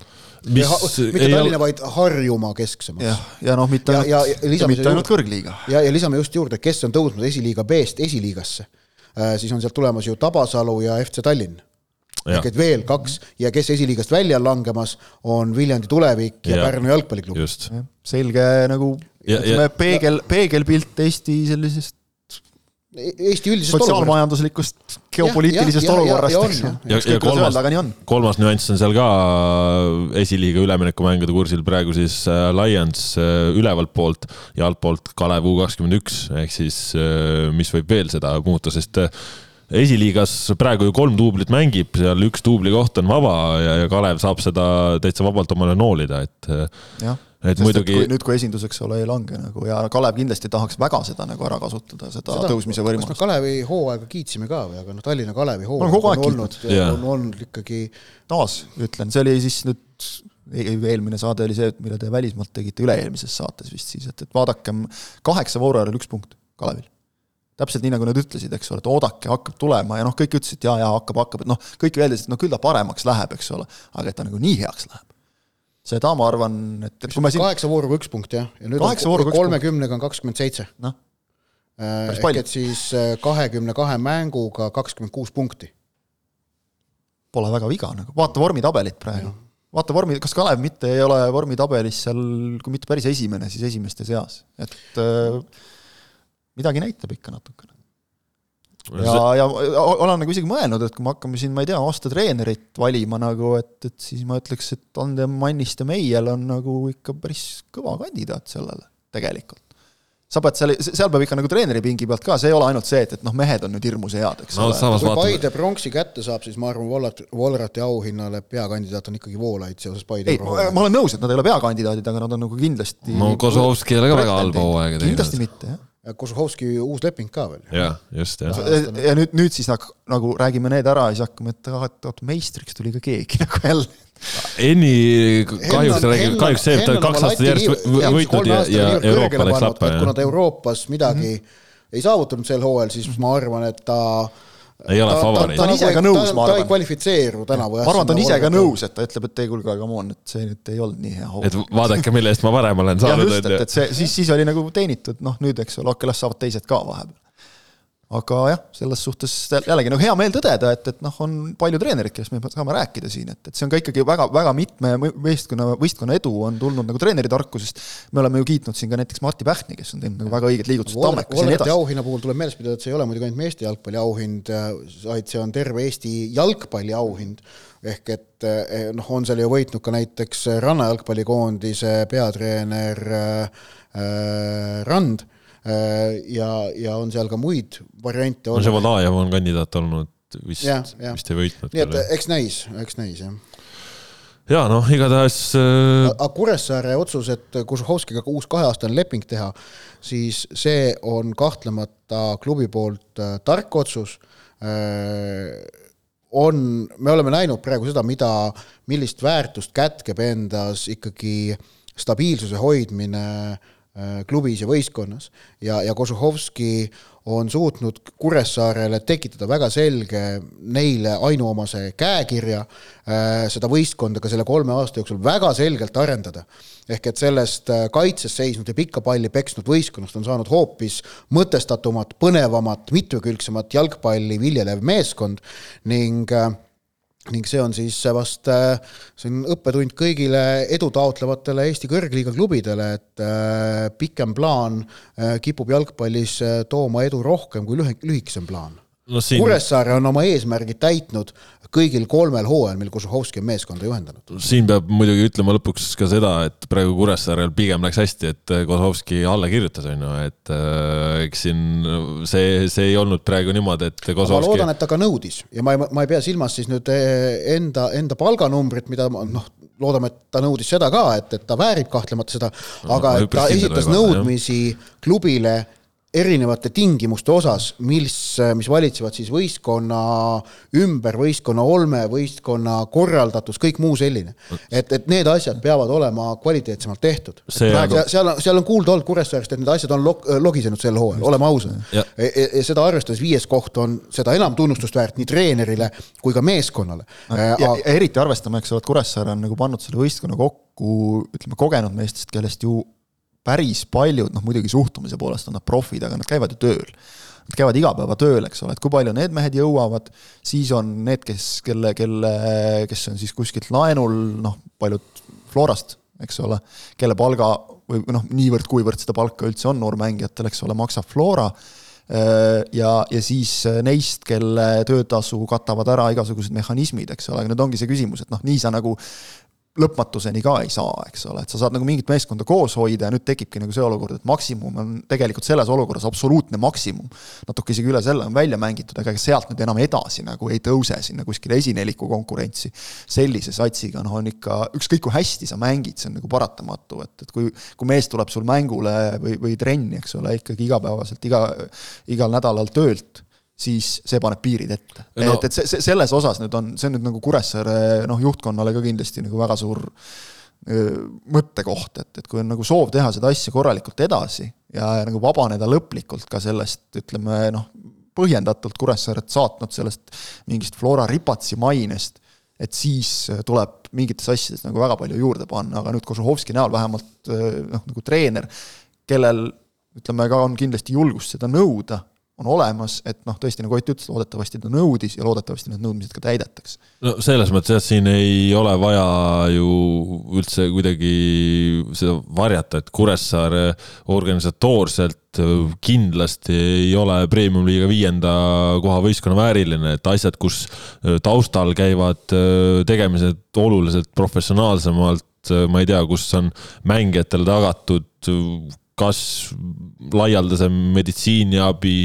Mis, mitte Tallinna, vaid Harjumaa kesksemaks. jah, ja noh, mitte ainult, ja, ja, ja mitte ainult kõrgliiga. ja, ja lisame just juurde, kes on tõusmas esiliiga B-st esiliigasse äh,, siis on sealt tulemas ju Tabasalu ja FC Tallinn. ehk et veel kaks ja kes esiliigast välja on langemas, on Viljandi Tulevik ja, ja Pärnu jalgpalliklubi. selge nagu ütleme, peegel, peegelpilt Eesti sellisest Eesti üldisest sotsiaalmajanduslikust geopoliitilisest ja, ja, olukorrast, eks ju. ja, ja kolmas, kolmas nüanss on seal ka esiliiga üleminekumängude kursil praegu siis äh, Lions äh, ülevalt poolt ja altpoolt Kalev U kakskümmend üks, ehk siis äh, mis võib veel seda muuta, sest esiliigas praegu ju kolm duublit mängib, seal üks duubli koht on vaba ja, ja Kalev saab seda täitsa vabalt omale noolida, et jah et Sest muidugi. nüüd, kui esindus, eks ole, ei lange nagu ja Kalev kindlasti tahaks väga seda nagu ära kasutada, seda, seda tõusmise võimalust. kas me Kalevi hooaega kiitsime ka või, aga noh, Tallinna Kalevi hooaeg on, on olnud, on olnud ikkagi. taas ütlen, see oli siis nüüd eelmine saade oli see, mille te välismaalt tegite üle-eelmises saates vist siis, et, et vaadakem kaheksa vooru järel üks punkt Kalevil. täpselt nii, nagu nad ütlesid, eks ole, et oodake, hakkab tulema ja noh, kõik ütlesid, et jaa, jaa, hakkab, hakkab, et noh, kõik öeldi, et no küll ta paremaks läheb, eks ole, aga et ta nagu nii heaks läheb seda ma arvan, et, kui me siin kaheksa vooruga üks punkt, jah, ja nüüd on kolmekümnega on kakskümmend seitse. noh, äh, ehk et siis äh, kahekümne kahe mänguga kakskümmend kuus punkti. Pole väga viga nagu, vaata vormitabelit praegu. vaata vormi, kas Kalev mitte ei ole vormitabelis seal, kui mitte päris esimene, siis esimeste seas, et äh, midagi näitab ikka natukene ja, ja olen nagu isegi mõelnud, et kui me hakkame siin, ma ei tea, aastatreenerit valima nagu, et, et siis ma ütleks, et Ande Manniste Meiel on nagu ikka päris kõva kandidaat sellele tegelikult. sa pead seal, seal peab ikka nagu treeneri pingi pealt ka, see ei ole ainult see, et, et noh, mehed on nüüd hirmus head, eks no, ole. kui. Paide pronksi kätte saab, siis ma arvan, Vollat, Volrati auhinnale peakandidaat on ikkagi Voolaid seoses Paide ei, ma olen nõus, et nad ei ole peakandidaadid, aga nad on nagu kindlasti no Kozlovski ei ole ka väga halba hooaega teinud. kindlasti mitte, jah Kožuhovski uus leping ka veel. jah, just, jah. ja nüüd, nüüd siis nagu, nagu räägime need ära ja siis hakkame, et ah, et oot, meistriks tuli ka keegi [LAUGHS] nagu jälle. Enni kahjuks kahjuks see, et ta kaks aastat järjest võitnud ja, ja Euroopa läks lappa. kuna ta Euroopas midagi mm -hmm. ei saavutanud sel hooajal, siis ma arvan, et ta ei ole favoriit. ta on ise ka nõus, ma arvan. ta ei kvalifitseeru tänavu. ma arvan, ta on ise ka nõus, et ta ütleb, et ei kuulge, come on, et see nüüd ei olnud nii hea hoog. et vaadake, mille eest ma varem olen [LAUGHS] saanud. just, et, et see siis, siis oli nagu teenitud, noh nüüd, eks ole, okei, las saavad teised ka vahepeal. Aga jah, selles suhtes jällegi nagu hea meel tõdeda, et, et noh, on palju treenereid, kellest me saame rääkida siin, et, et see on ka ikkagi väga, väga mitme võistkonna, võistkonna edu on tulnud nagu treeneri tarkusest. me oleme ju kiitnud siin ka näiteks Martti Pähni, kes on teinud nagu väga õiged liigutused Tammekas ja nii edasi. auhinna puhul tuleb meeles pidada, et see ei ole muidugi ainult meeste jalgpalli auhind, vaid see on terve Eesti jalgpalli auhind ehk et eh, noh, on seal ju võitnud ka näiteks rannajalgpallikoondise peatreener äh, Rand ja, ja on seal ka muid variante. no Ževalajev on kandidaat olnud vist, vist ei võitnud. nii et eks näis, eks näis jah ja noh, igatahes äh.... aga Kuressaare otsus, et Kužuhovskiga uus kaheaastane leping teha, siis see on kahtlemata klubi poolt äh, tark otsus äh,. on, me oleme näinud praegu seda, mida, millist väärtust kätkeb endas ikkagi stabiilsuse hoidmine äh, Äh, klubis ja võistkonnas ja, ja Kožuhovski on suutnud Kuressaarele tekitada väga selge neile ainuomase käekirja, äh, seda võistkonda ka selle kolme aasta jooksul väga selgelt arendada. ehk et sellest äh, kaitses seisnud ja pikka palli peksnud võistkonnast on saanud hoopis mõtestatumat, põnevamat, mitmekülgsemat jalgpalli viljelev meeskond ning äh, ning see on siis vast, äh, see on õppetund kõigile edu taotlevatele Eesti kõrgliiga klubidele, et äh, pikem plaan äh, kipub jalgpallis tooma edu rohkem kui lühi-, lühikesem plaan no siin... Kuressaare on oma eesmärgid täitnud kõigil kolmel hooajal, mil Kožuhovski on meeskonda juhendanud. siin peab muidugi ütlema lõpuks ka seda, et praegu Kuressaarel pigem läks hästi, et Kožuhovski alla kirjutas, on ju, et äh, eks siin see, see ei olnud praegu niimoodi, et Kožuhovski. ma loodan, et ta ka nõudis ja ma ei, ma ei pea silmas siis nüüd äh, enda, enda palganumbrit, mida noh, loodame, et ta nõudis seda ka, et, et ta väärib kahtlemata seda, aga no, et ta esitas nõudmisi jah. klubile erinevate tingimuste osas, mis, mis valitsevad siis võistkonna ümber, võistkonna olme, võistkonna korraldatus, kõik muu selline. et, et need asjad peavad olema kvaliteetsemalt tehtud. Praegu... seal on, seal on kuulda olnud Kuressaarest, et need asjad on log-, logisenud sel hooajal, oleme ausad. ja e, e, e seda arvestades viies koht on seda enam tunnustust väärt nii treenerile kui ka meeskonnale. ja, ja eriti arvestama, eks ole, et Kuressaare on nagu pannud selle võistkonna kokku, ütleme, kogenud meestest, kellest ju päris paljud, noh muidugi suhtumise poolest on nad profid, aga nad käivad ju tööl. Nad käivad igapäevatööl, eks ole, et kui palju need mehed jõuavad, siis on need, kes, kelle, kelle, kes on siis kuskilt laenul, noh, paljud Florast, eks ole, kelle palga või noh, niivõrd-kuivõrd seda palka üldse on noormängijatel, eks ole, maksab Flora ja, ja siis neist, kelle töötasu katavad ära igasugused mehhanismid, eks ole, aga nüüd ongi see küsimus, et noh, nii sa nagu lõpmatuseni ka ei saa, eks ole, et sa saad nagu mingit meeskonda koos hoida ja nüüd tekibki nagu see olukord, et maksimum on tegelikult selles olukorras absoluutne maksimum. natuke isegi üle selle on välja mängitud, aga ega sealt nüüd enam edasi nagu ei tõuse sinna kuskile esineliku konkurentsi. sellise satsiga noh, on ikka, ükskõik kui hästi sa mängid, see on nagu paratamatu, et, et kui, kui mees tuleb sul mängule või, või trenni, eks ole, ikkagi igapäevaselt, iga, igal nädalal töölt siis see paneb piirid ette. No.. et, et see, see, selles osas nüüd on, see on nüüd nagu Kuressaare noh, juhtkonnale ka kindlasti nagu väga suur mõttekoht, et, et kui on nagu soov teha seda asja korralikult edasi ja, ja nagu vabaneda lõplikult ka sellest, ütleme noh, põhjendatult Kuressaaret saatnud sellest mingist Flora Ripatsi mainest, et siis tuleb mingites asjades nagu väga palju juurde panna, aga nüüd Kožuhovski näol vähemalt noh, nagu treener, kellel ütleme ka on kindlasti julgust seda nõuda on olemas, et noh, tõesti nagu Ott ütles, loodetavasti ta nõudis ja loodetavasti need nõudmised ka täidetakse. no selles mõttes jah, siin ei ole vaja ju üldse kuidagi seda varjata, et Kuressaare organisatoorselt kindlasti ei ole premium-liiga viienda koha võistkonna vääriline, et asjad, kus taustal käivad tegemised oluliselt professionaalsemalt, ma ei tea, kus on mängijatele tagatud kas laialdase meditsiiniabi,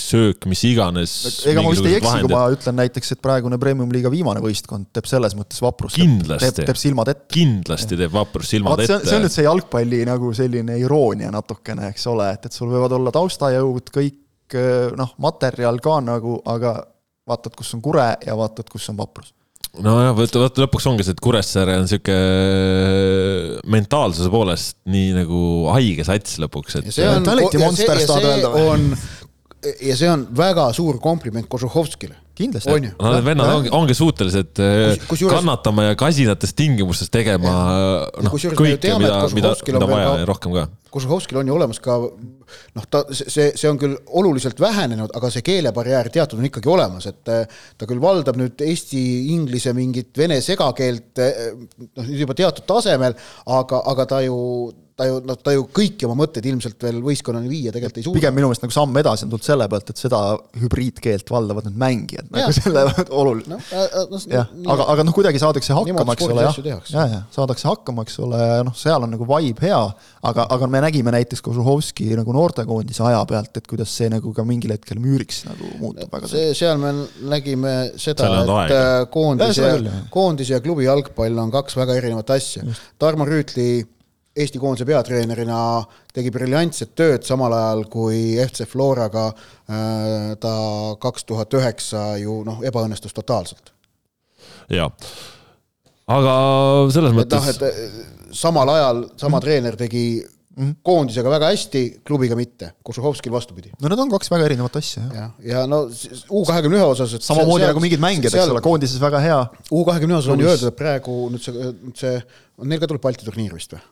söök, mis iganes. ega ma vist ei eksi, kui ma ütlen näiteks, et praegune premium-liiga viimane võistkond teeb selles mõttes vaprust. teeb, teeb silmad ette. kindlasti teeb vaprust silmad Vaat, ette. see on nüüd see jalgpalli nagu selline iroonia natukene, eks ole, et, et sul võivad olla taustajõud, kõik noh, materjal ka nagu, aga vaatad, kus on kure ja vaatad, kus on vaprus nojah, vot, vot lõpuks ongi see, et Kuressaare on sihuke mentaalsuse poolest nii nagu haige sats lõpuks, et. see on, ja see, ja see on, ja see on väga suur kompliment Kožuhovskile kindlasti. no need vennad ongi, ongi suutelised äh, kus, kannatama ja kasinates tingimustes tegema noh, kõike, mida, mida, mida vaja ja rohkem ka. Kožuhovskil on ju olemas ka noh, ta, see, see on küll oluliselt vähenenud, aga see keelebarjäär teatud on ikkagi olemas, et ta küll valdab nüüd eesti, inglise, mingit vene segakeelt noh, nüüd juba teatud tasemel, aga, aga ta ju ta ju, noh, ta ju kõiki oma mõtteid ilmselt veel võistkonnani viia tegelikult ei suuda. pigem minu meelest nagu samm edasi on tulnud selle pealt, et seda hübriidkeelt valdavad need mängijad, nagu selle oluline no,. No, jah, aga, aga noh, kuidagi saadakse hakkama, eks ole, jah, ja, ja saadakse hakkama, eks ole, noh, seal on nagu vibe hea, aga, aga me nägime näiteks Kožuhovski nagu noortekoondise aja pealt, et kuidas see nagu ka mingil hetkel müüriks nagu muutub väga see, seal me nägime seda, et äh, koondis ja, ja, klubi jalgpall on kaks väga erinevat asja. Tarmo Rüütli Eesti koondise peatreenerina tegi briljantset tööd, samal ajal kui FC Floraga äh, ta kaks tuhat üheksa ju noh, ebaõnnestus totaalselt. jaa, aga selles et mõttes noh, et äh, samal ajal sama mm. treener tegi mm. koondisega väga hästi, klubiga mitte, Košuhovskil vastupidi. no need on kaks väga erinevat asja, jah. ja, ja no U kahekümne ühe osas, et samamoodi seal, nagu mingid mängijad, eks ole, koondises väga hea. U kahekümne osas on ju öeldud, et praegu nüüd see, nüüd see, neil ka tuleb Balti turniir vist või?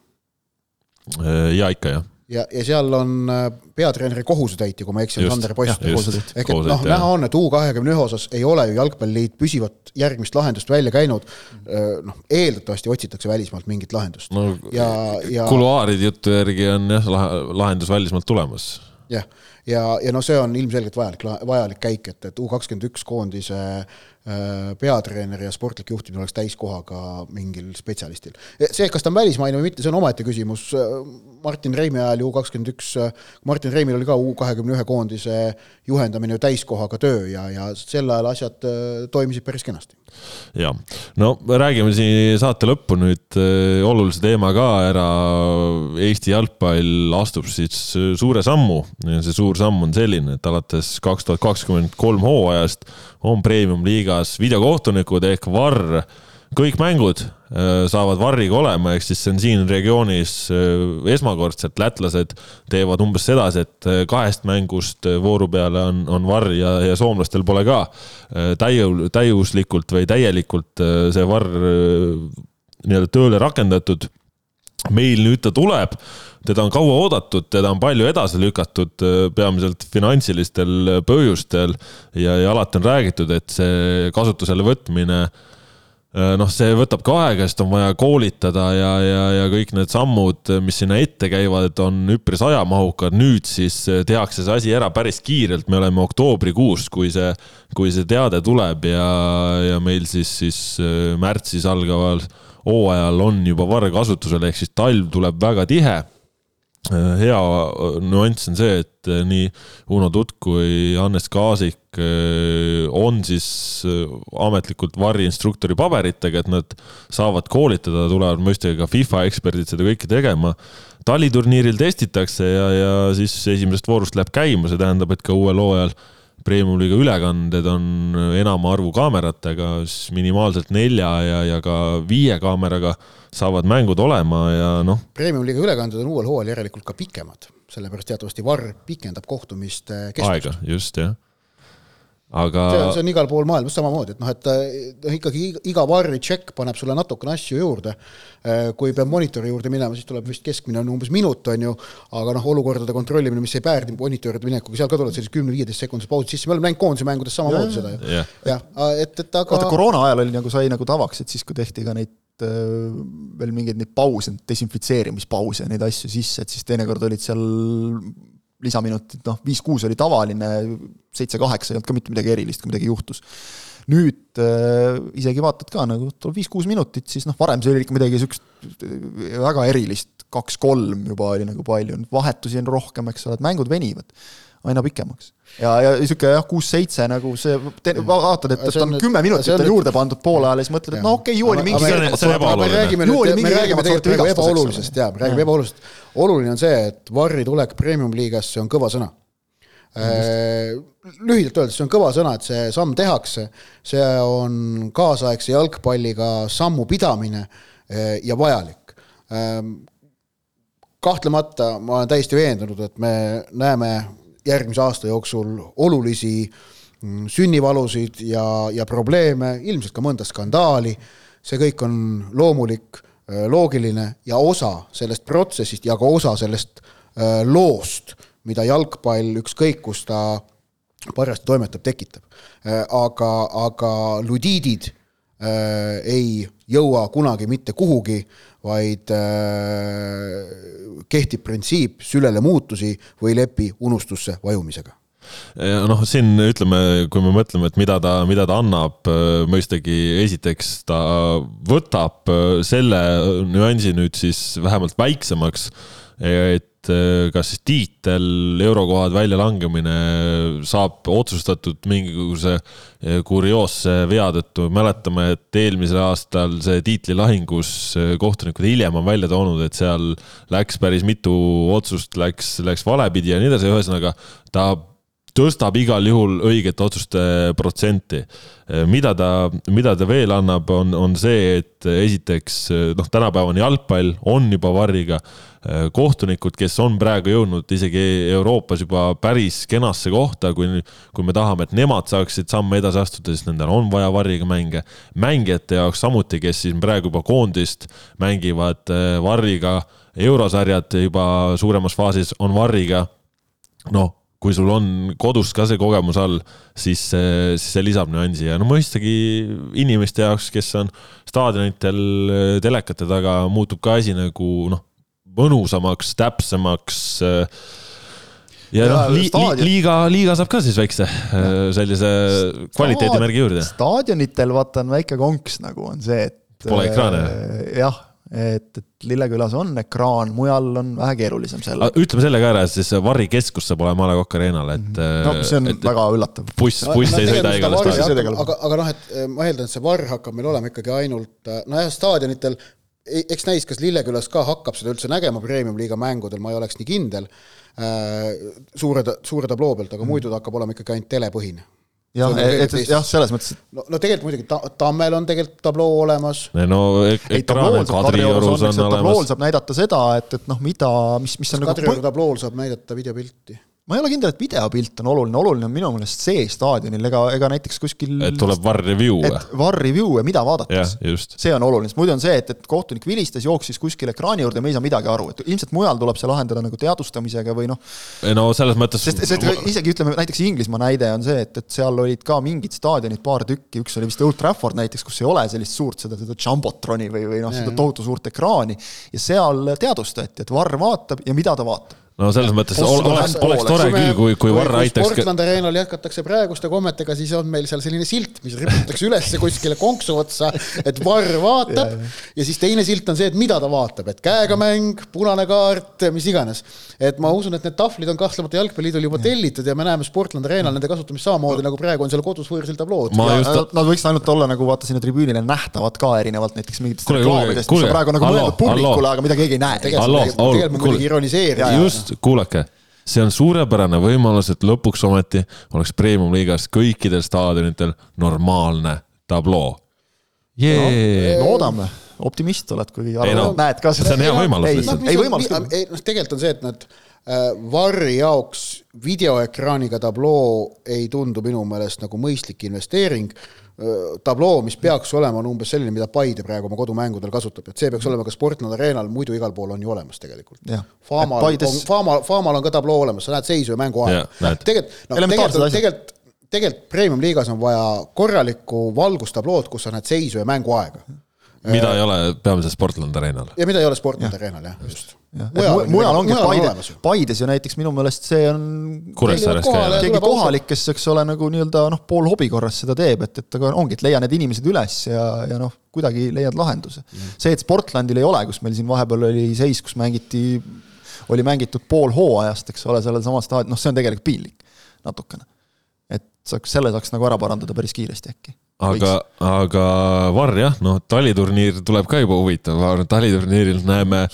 Äh, ja ikka jah ja, ja seal on äh, peatreeneri kohusetäitja, kui ma ei eksi, Sander Post. ehk et noh, näha on, et U kahekümne ühe osas ei ole ju Jalgpalliliit püsivat järgmist lahendust välja käinud. Äh, noh, eeldatavasti otsitakse välismaalt mingit lahendust no,. ja, ja. kuluaaride jutu järgi on jah, lahendus välismaalt tulemas. jah, ja, ja, ja noh, see on ilmselgelt vajalik, vajalik käik, et, et U kakskümmend üks koondise äh, Äh, peatreener ja sportlik juhtimine oleks täiskohaga mingil spetsialistil. see, kas ta on välismaine või mitte, see on omaette küsimus. Martin Reimi ajal ju kakskümmend üks, Martin Reimil oli ka U kahekümne ühe koondise juhendamine ju täiskohaga töö ja, ja sel ajal asjad äh, toimisid päris kenasti. ja, no räägime siin saate lõppu nüüd äh, olulise teema ka ära. Eesti jalgpall astub siis suure sammu see suur samm on selline, et alates kaks tuhat kakskümmend kolm hooajast on premium-liigas videokohtunikud ehk VAR. kõik mängud äh, saavad VAR-iga olema, ehk siis see on siin regioonis äh, esmakordselt, lätlased teevad umbes sedasi, et äh, kahest mängust vooru peale on, on VAR ja, ja soomlastel pole ka täiu-, täiuslikult või täielikult see VAR nii-öelda tööle rakendatud meil nüüd ta tuleb, teda on kaua oodatud, teda on palju edasi lükatud, äh, peamiselt finantsilistel põhjustel ja, ja alati on räägitud, et see kasutusele võtmine äh, noh, see võtab ka aega, sest on vaja koolitada ja, ja, ja kõik need sammud, mis sinna ette käivad, on üpris ajamahukad. nüüd siis tehakse see asi ära päris kiirelt, me oleme oktoobrikuus, kui see, kui see teade tuleb ja, ja meil siis, siis äh, märtsis algaval hooajal on juba varr kasutusel, ehk siis talv tuleb väga tihe. hea nüanss on see, et nii Uno Tutt kui Hannes Kaasik on siis ametlikult varri instruktori paberitega, et nad saavad koolitada, tulevad mõistagi ka FIFA eksperdid seda kõike tegema taliturniiril testitakse ja, ja siis esimesest voorust läheb käima, see tähendab, et ka uuel hooajal Premium-liiga ülekanded on enama arvu kaameratega, siis minimaalselt nelja ja, ja ka viie kaameraga saavad mängud olema ja noh. Premium-liiga ülekanded on uuel hooajal järelikult ka pikemad, sellepärast teatavasti VAR pikendab kohtumiste kestust. aega, just, jah aga. see on igal pool maailmas samamoodi, et noh, et noh, ikkagi iga varri check paneb sulle natukene asju juurde. Äh, kui peab monitori juurde minema, siis tuleb vist keskmine on umbes minut, on ju, aga noh, olukordade kontrollimine, mis ei päärdi monitoride minekuga, seal ka tulevad sellised kümne-viieteist sekundised pausid sisse, me oleme näinud koondise mängudes samamoodi seda ju. jah, et, et aga. vaata koroona ajal oli nagu sai nagu tavaks, et siis, kui tehti ka neid äh, veel mingeid neid pause, desinfitseerimispause ja neid asju sisse, et siis teinekord olid seal lisaminutid, noh, viis-kuus oli tavaline, seitse-kaheksa ei olnud ka mitte midagi erilist, kui midagi juhtus. nüüd äh, isegi vaatad ka nagu tuleb viis-kuus minutit, siis noh, varem see oli ikka midagi niisugust äh, väga erilist, kaks-kolm juba oli nagu palju, vahetusi on rohkem, eks ole, et mängud venivad aina pikemaks. Ja, ja niisugune jah, kuus-seitse nagu see, vaatad, et, et on kümme minutit on juurde pandud poole ajal ja siis mõtled, et no okei okay,, ju oli mingi me räägime nüüd, me räägime tegelikult praegu ebaolulisest, jaa, me räägime ebaolulisest. oluline on see, et Varri tulek premium-liigasse on kõva sõna. Äh, lühidalt öeldes, see on kõva sõna, et see samm tehakse, see on kaasaegse jalgpalliga sammu pidamine äh, ja vajalik. Ähm, kahtlemata ma olen täiesti veendunud, et me näeme järgmise aasta jooksul olulisi mm, sünnivalusid ja, ja probleeme, ilmselt ka mõnda skandaali. see kõik on loomulik. äh, loogiline ja osa sellest protsessist ja ka osa sellest äh, loost, mida jalgpall, ükskõik kus ta parajasti toimetab, tekitab. aga, aga ludiidid äh, ei jõua kunagi mitte kuhugi, vaid äh, kehtib printsiip sülele muutusi või lepi unustusse vajumisega. Noh, siin ütleme, kui me mõtleme, et mida ta, mida ta annab, mõistagi esiteks ta võtab selle nüansi nüüd siis vähemalt väiksemaks, et kas siis tiitel, eurokohad väljalangemine saab otsustatud mingisuguse kurioosse vea tõttu. mäletame, et eelmisel aastal see tiitlilahingus kohtunikud hiljem on välja toonud, et seal läks päris mitu otsust, läks, läks valepidi ja nii edasi, ühesõnaga ta tõstab igal juhul õigete otsuste protsenti. mida ta, mida ta veel annab, on, on see, et esiteks noh, tänapäevane jalgpall on juba varriga. kohtunikud, kes on praegu jõudnud isegi Euroopas juba päris kenasse kohta, kui, kui me tahame, et nemad saaksid samme edasi astuda, siis nendel on vaja varriga mänge. mängijate jaoks samuti, kes siin praegu juba koondist mängivad varriga, eurosarjad juba suuremas faasis on varriga. noh kui sul on kodus ka see kogemus all, siis, siis see lisab nüansi ja no mõistagi inimeste jaoks, kes on staadionitel telekate taga, muutub ka asi nagu noh, mõnusamaks, täpsemaks ja noh, li, li, liiga, liiga saab ka siis väikse sellise kvaliteedimärgi juurde. staadionitel vaata on väike konks nagu on see, et. Pole ekraane. jah et, et Lillekülas on ekraan, mujal on vähe keerulisem selle. ütleme selle ka ära, siis Varri keskus saab olema A Le Coq Arena'l, et. no see on et, väga üllatav. buss, buss no, ei sõida igale staadionile. aga, aga noh, et eh, ma eeldan, et see Varr hakkab meil olema ikkagi ainult, eh, nojah, staadionitel eks näis, kas Lillekülas ka hakkab seda üldse nägema premium-liiga mängudel, ma ei oleks nii kindel äh,, suure, suure tabloo pealt, aga mm. muidu ta hakkab olema ikkagi ainult telepõhine jah, et, jah, selles mõttes, et no, no tegelikult muidugi ta, Tammel on tegelikult tabloo olemas. no ekraane Kadriorus on olemas. tablool saab näidata seda, et, et noh, mida, mis, mis on nagu Kadrioru tablool saab näidata videopilti ma ei ole kindel, et videopilt on oluline, oluline on minu meelest see staadionil, ega, ega näiteks kuskil. et tuleb VAR review või? VAR review ja mida vaadates. see on oluline, sest muidu on see, et, et kohtunik vilistas, jooksis kuskile ekraani juurde ja me ei saa midagi aru, et ilmselt mujal tuleb see lahendada nagu teadvustamisega või noh. no selles mõttes. sest, sest isegi ütleme näiteks Inglismaa näide on see, et, et seal olid ka mingid staadionid, paar tükki, üks oli vist Old Trafford näiteks, kus ei ole sellist suurt seda, seda jumbotroni või, või noh, seda tohutu suurt ekraani ja seal teadvustati, et VAR vaatab ja mida ta vaatab no selles mõttes oleks, oleks tore küll, kui, kui Varra aitaks. Portland Arenal jätkatakse praeguste kommetega, siis on meil seal selline silt, mis riputatakse üles kuskile konksu otsa, et Varr vaatab ja, ja siis teine silt on see, et mida ta vaatab, et käega mäng, punane kaart, mis iganes. et ma usun, et need tahvlid on kahtlemata Jalgpalliliidul juba tellitud ja me näeme Sportland Arenal nende kasutamist samamoodi nagu praegu on seal kodus võõrsil tablood. Just... Nad võiksid ainult olla nagu vaata sinna tribüünile nähtavad ka erinevalt näiteks mingitest reklaamidest, mis on praegu nagu mõeldud publikule, aga mida keegi ei näe. tegelikult ma muidugi ironiseerin. Just, kuulake, see on suurepärane võimalus, et lõpuks ometi oleks premium-liigas kõikidel staadionitel normaalne tabloo. No, loodame optimist oled, kui arvad, no, näed ka seda. see on hea võimalus lihtsalt. ei, võimalus küll. ei, noh, tegelikult on see, et nad äh, Varri jaoks videoekraaniga tabloo ei tundu minu meelest nagu mõistlik investeering tabloo, mis peaks olema, on umbes selline, mida Paide praegu oma kodumängudel kasutab, et see peaks olema ka Sportland Arenal, muidu igal pool on ju olemas tegelikult. Faamal Paides... on, Faamal, Faamal on ka tabloo olemas, sa näed seisu ja mänguaega. tegelikult, no tegelikult, tegelikult, tegelikult premium-liigas on vaja korralikku valgustablood, kus sa näed seisu ja mänguaega mida ei ole peamiselt Sportland Arenal. ja mida ei ole Sportland Arenal, jah, just. mujal, mujal ongi Paide, Paides ju näiteks minu meelest see on Kuressaares ka jah. keegi kohalik, kes, eks ole, nagu nii-öelda noh, pool hobi korras seda teeb, et, et aga ongi, et leia need inimesed üles ja, ja noh, kuidagi leiad lahenduse mm.. see, et Sportlandil ei ole, kus meil siin vahepeal oli seis, kus mängiti, oli mängitud pool hooajast, eks ole, sellel samal staadionil, noh, see on tegelikult piinlik natukene. et saaks, selle saaks nagu ära parandada päris kiiresti äkki aga, aga Varr jah, noh, taliturniir tuleb ka juba huvitav, taliturniiril näeme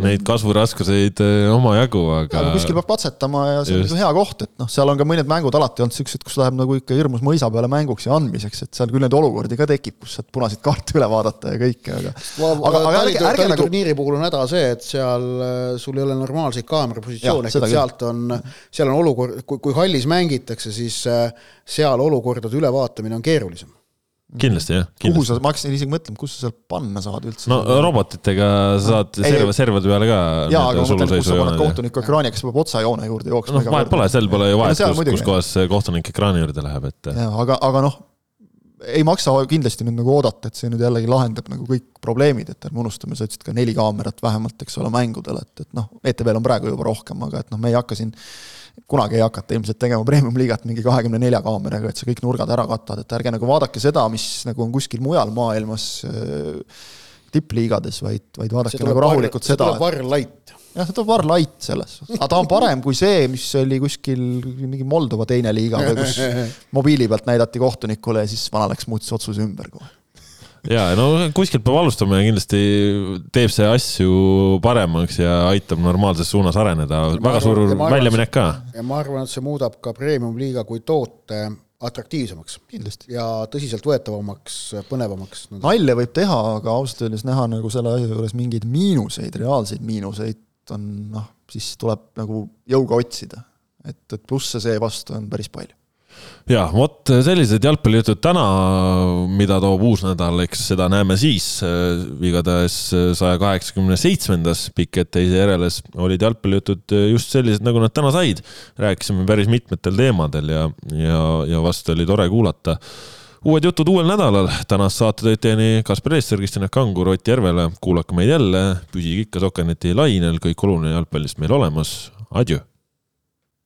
neid kasvuraskuseid eh, omajagu, aga. kuskil peab katsetama ja see on hea koht, et noh, seal on ka mõned mängud alati olnud siuksed, kus läheb nagu ikka hirmus mõisa peale mänguks ja andmiseks, et seal küll neid olukordi ka tekib, kus saad punaseid kaarte üle vaadata ja kõike, aga. aga, aga ärge, ärge nagu. turniiri puhul on häda see, et seal eh, sul ei ole normaalseid kaamerapositsioone, ehk et sealt on, seal on olukord, kui, kui hallis mängitakse, siis eh, seal olukordade ülevaatamine on keerulisem kindlasti jah. kuhu sa, ma hakkasin isegi mõtlema, kus sa seal panna saad üldse. no robotitega saad serva, servade peale ka. jaa, aga ma mõtlen, kus sa paned kohtuniku ekraani, kas peab otsajoone juurde jooksma. noh, vahet pole, seal pole ju vahet, kus, kus kohas kohtunik ekraani juurde läheb, et. aga, aga noh, ei maksa kindlasti nüüd nagu oodata, et see nüüd jällegi lahendab nagu kõik probleemid, et ärme unustame, sa ütlesid ka neli kaamerat vähemalt, eks ole, mängudel, et, et noh, ETV-l on praegu juba rohkem, aga et noh, me ei hakka siin kunagi ei hakata ilmselt tegema premium-liigat mingi kahekümne nelja kaameraga, et sa kõik nurgad ära katad, et ärge nagu vaadake seda, mis nagu on kuskil mujal maailmas äh, tippliigades, vaid, vaid vaadake nagu rahulikult var, seda. see tuleb Var Light. jah, see tuleb Var Light selles, aga ta on parem kui see, mis oli kuskil mingi Moldova teine liiga või kus [LAUGHS] mobiili pealt näidati kohtunikule ja siis vana läks, muutis otsuse ümber kohe ja no kuskilt peab alustama ja kindlasti teeb see asju paremaks ja aitab normaalses suunas areneda, väga suur väljaminek ka. ja ma arvan, et see muudab ka premium-liiga kui toote atraktiivsemaks. ja tõsiseltvõetavamaks, põnevamaks. nalja võib teha, aga ausalt öeldes näha nagu selle asja juures mingeid miinuseid, reaalseid miinuseid on noh, siis tuleb nagu jõuga otsida. et, et plusse seevastu on päris palju ja vot sellised jalgpallijutud täna, mida toob uus nädal, eks seda näeme siis. igatahes saja kaheksakümne seitsmendas Pikk ette teise järjeles olid jalgpallijutud just sellised, nagu nad täna said. rääkisime päris mitmetel teemadel ja, ja, ja vast oli tore kuulata uued jutud uuel nädalal. tänast saate tõid teieni Kaspar Eester, Kristjan Kangur, Ott Järvele. kuulake meid jälle, püsige ikka Sokkerneti lainel, kõik oluline jalgpallist meil olemas. Adjõ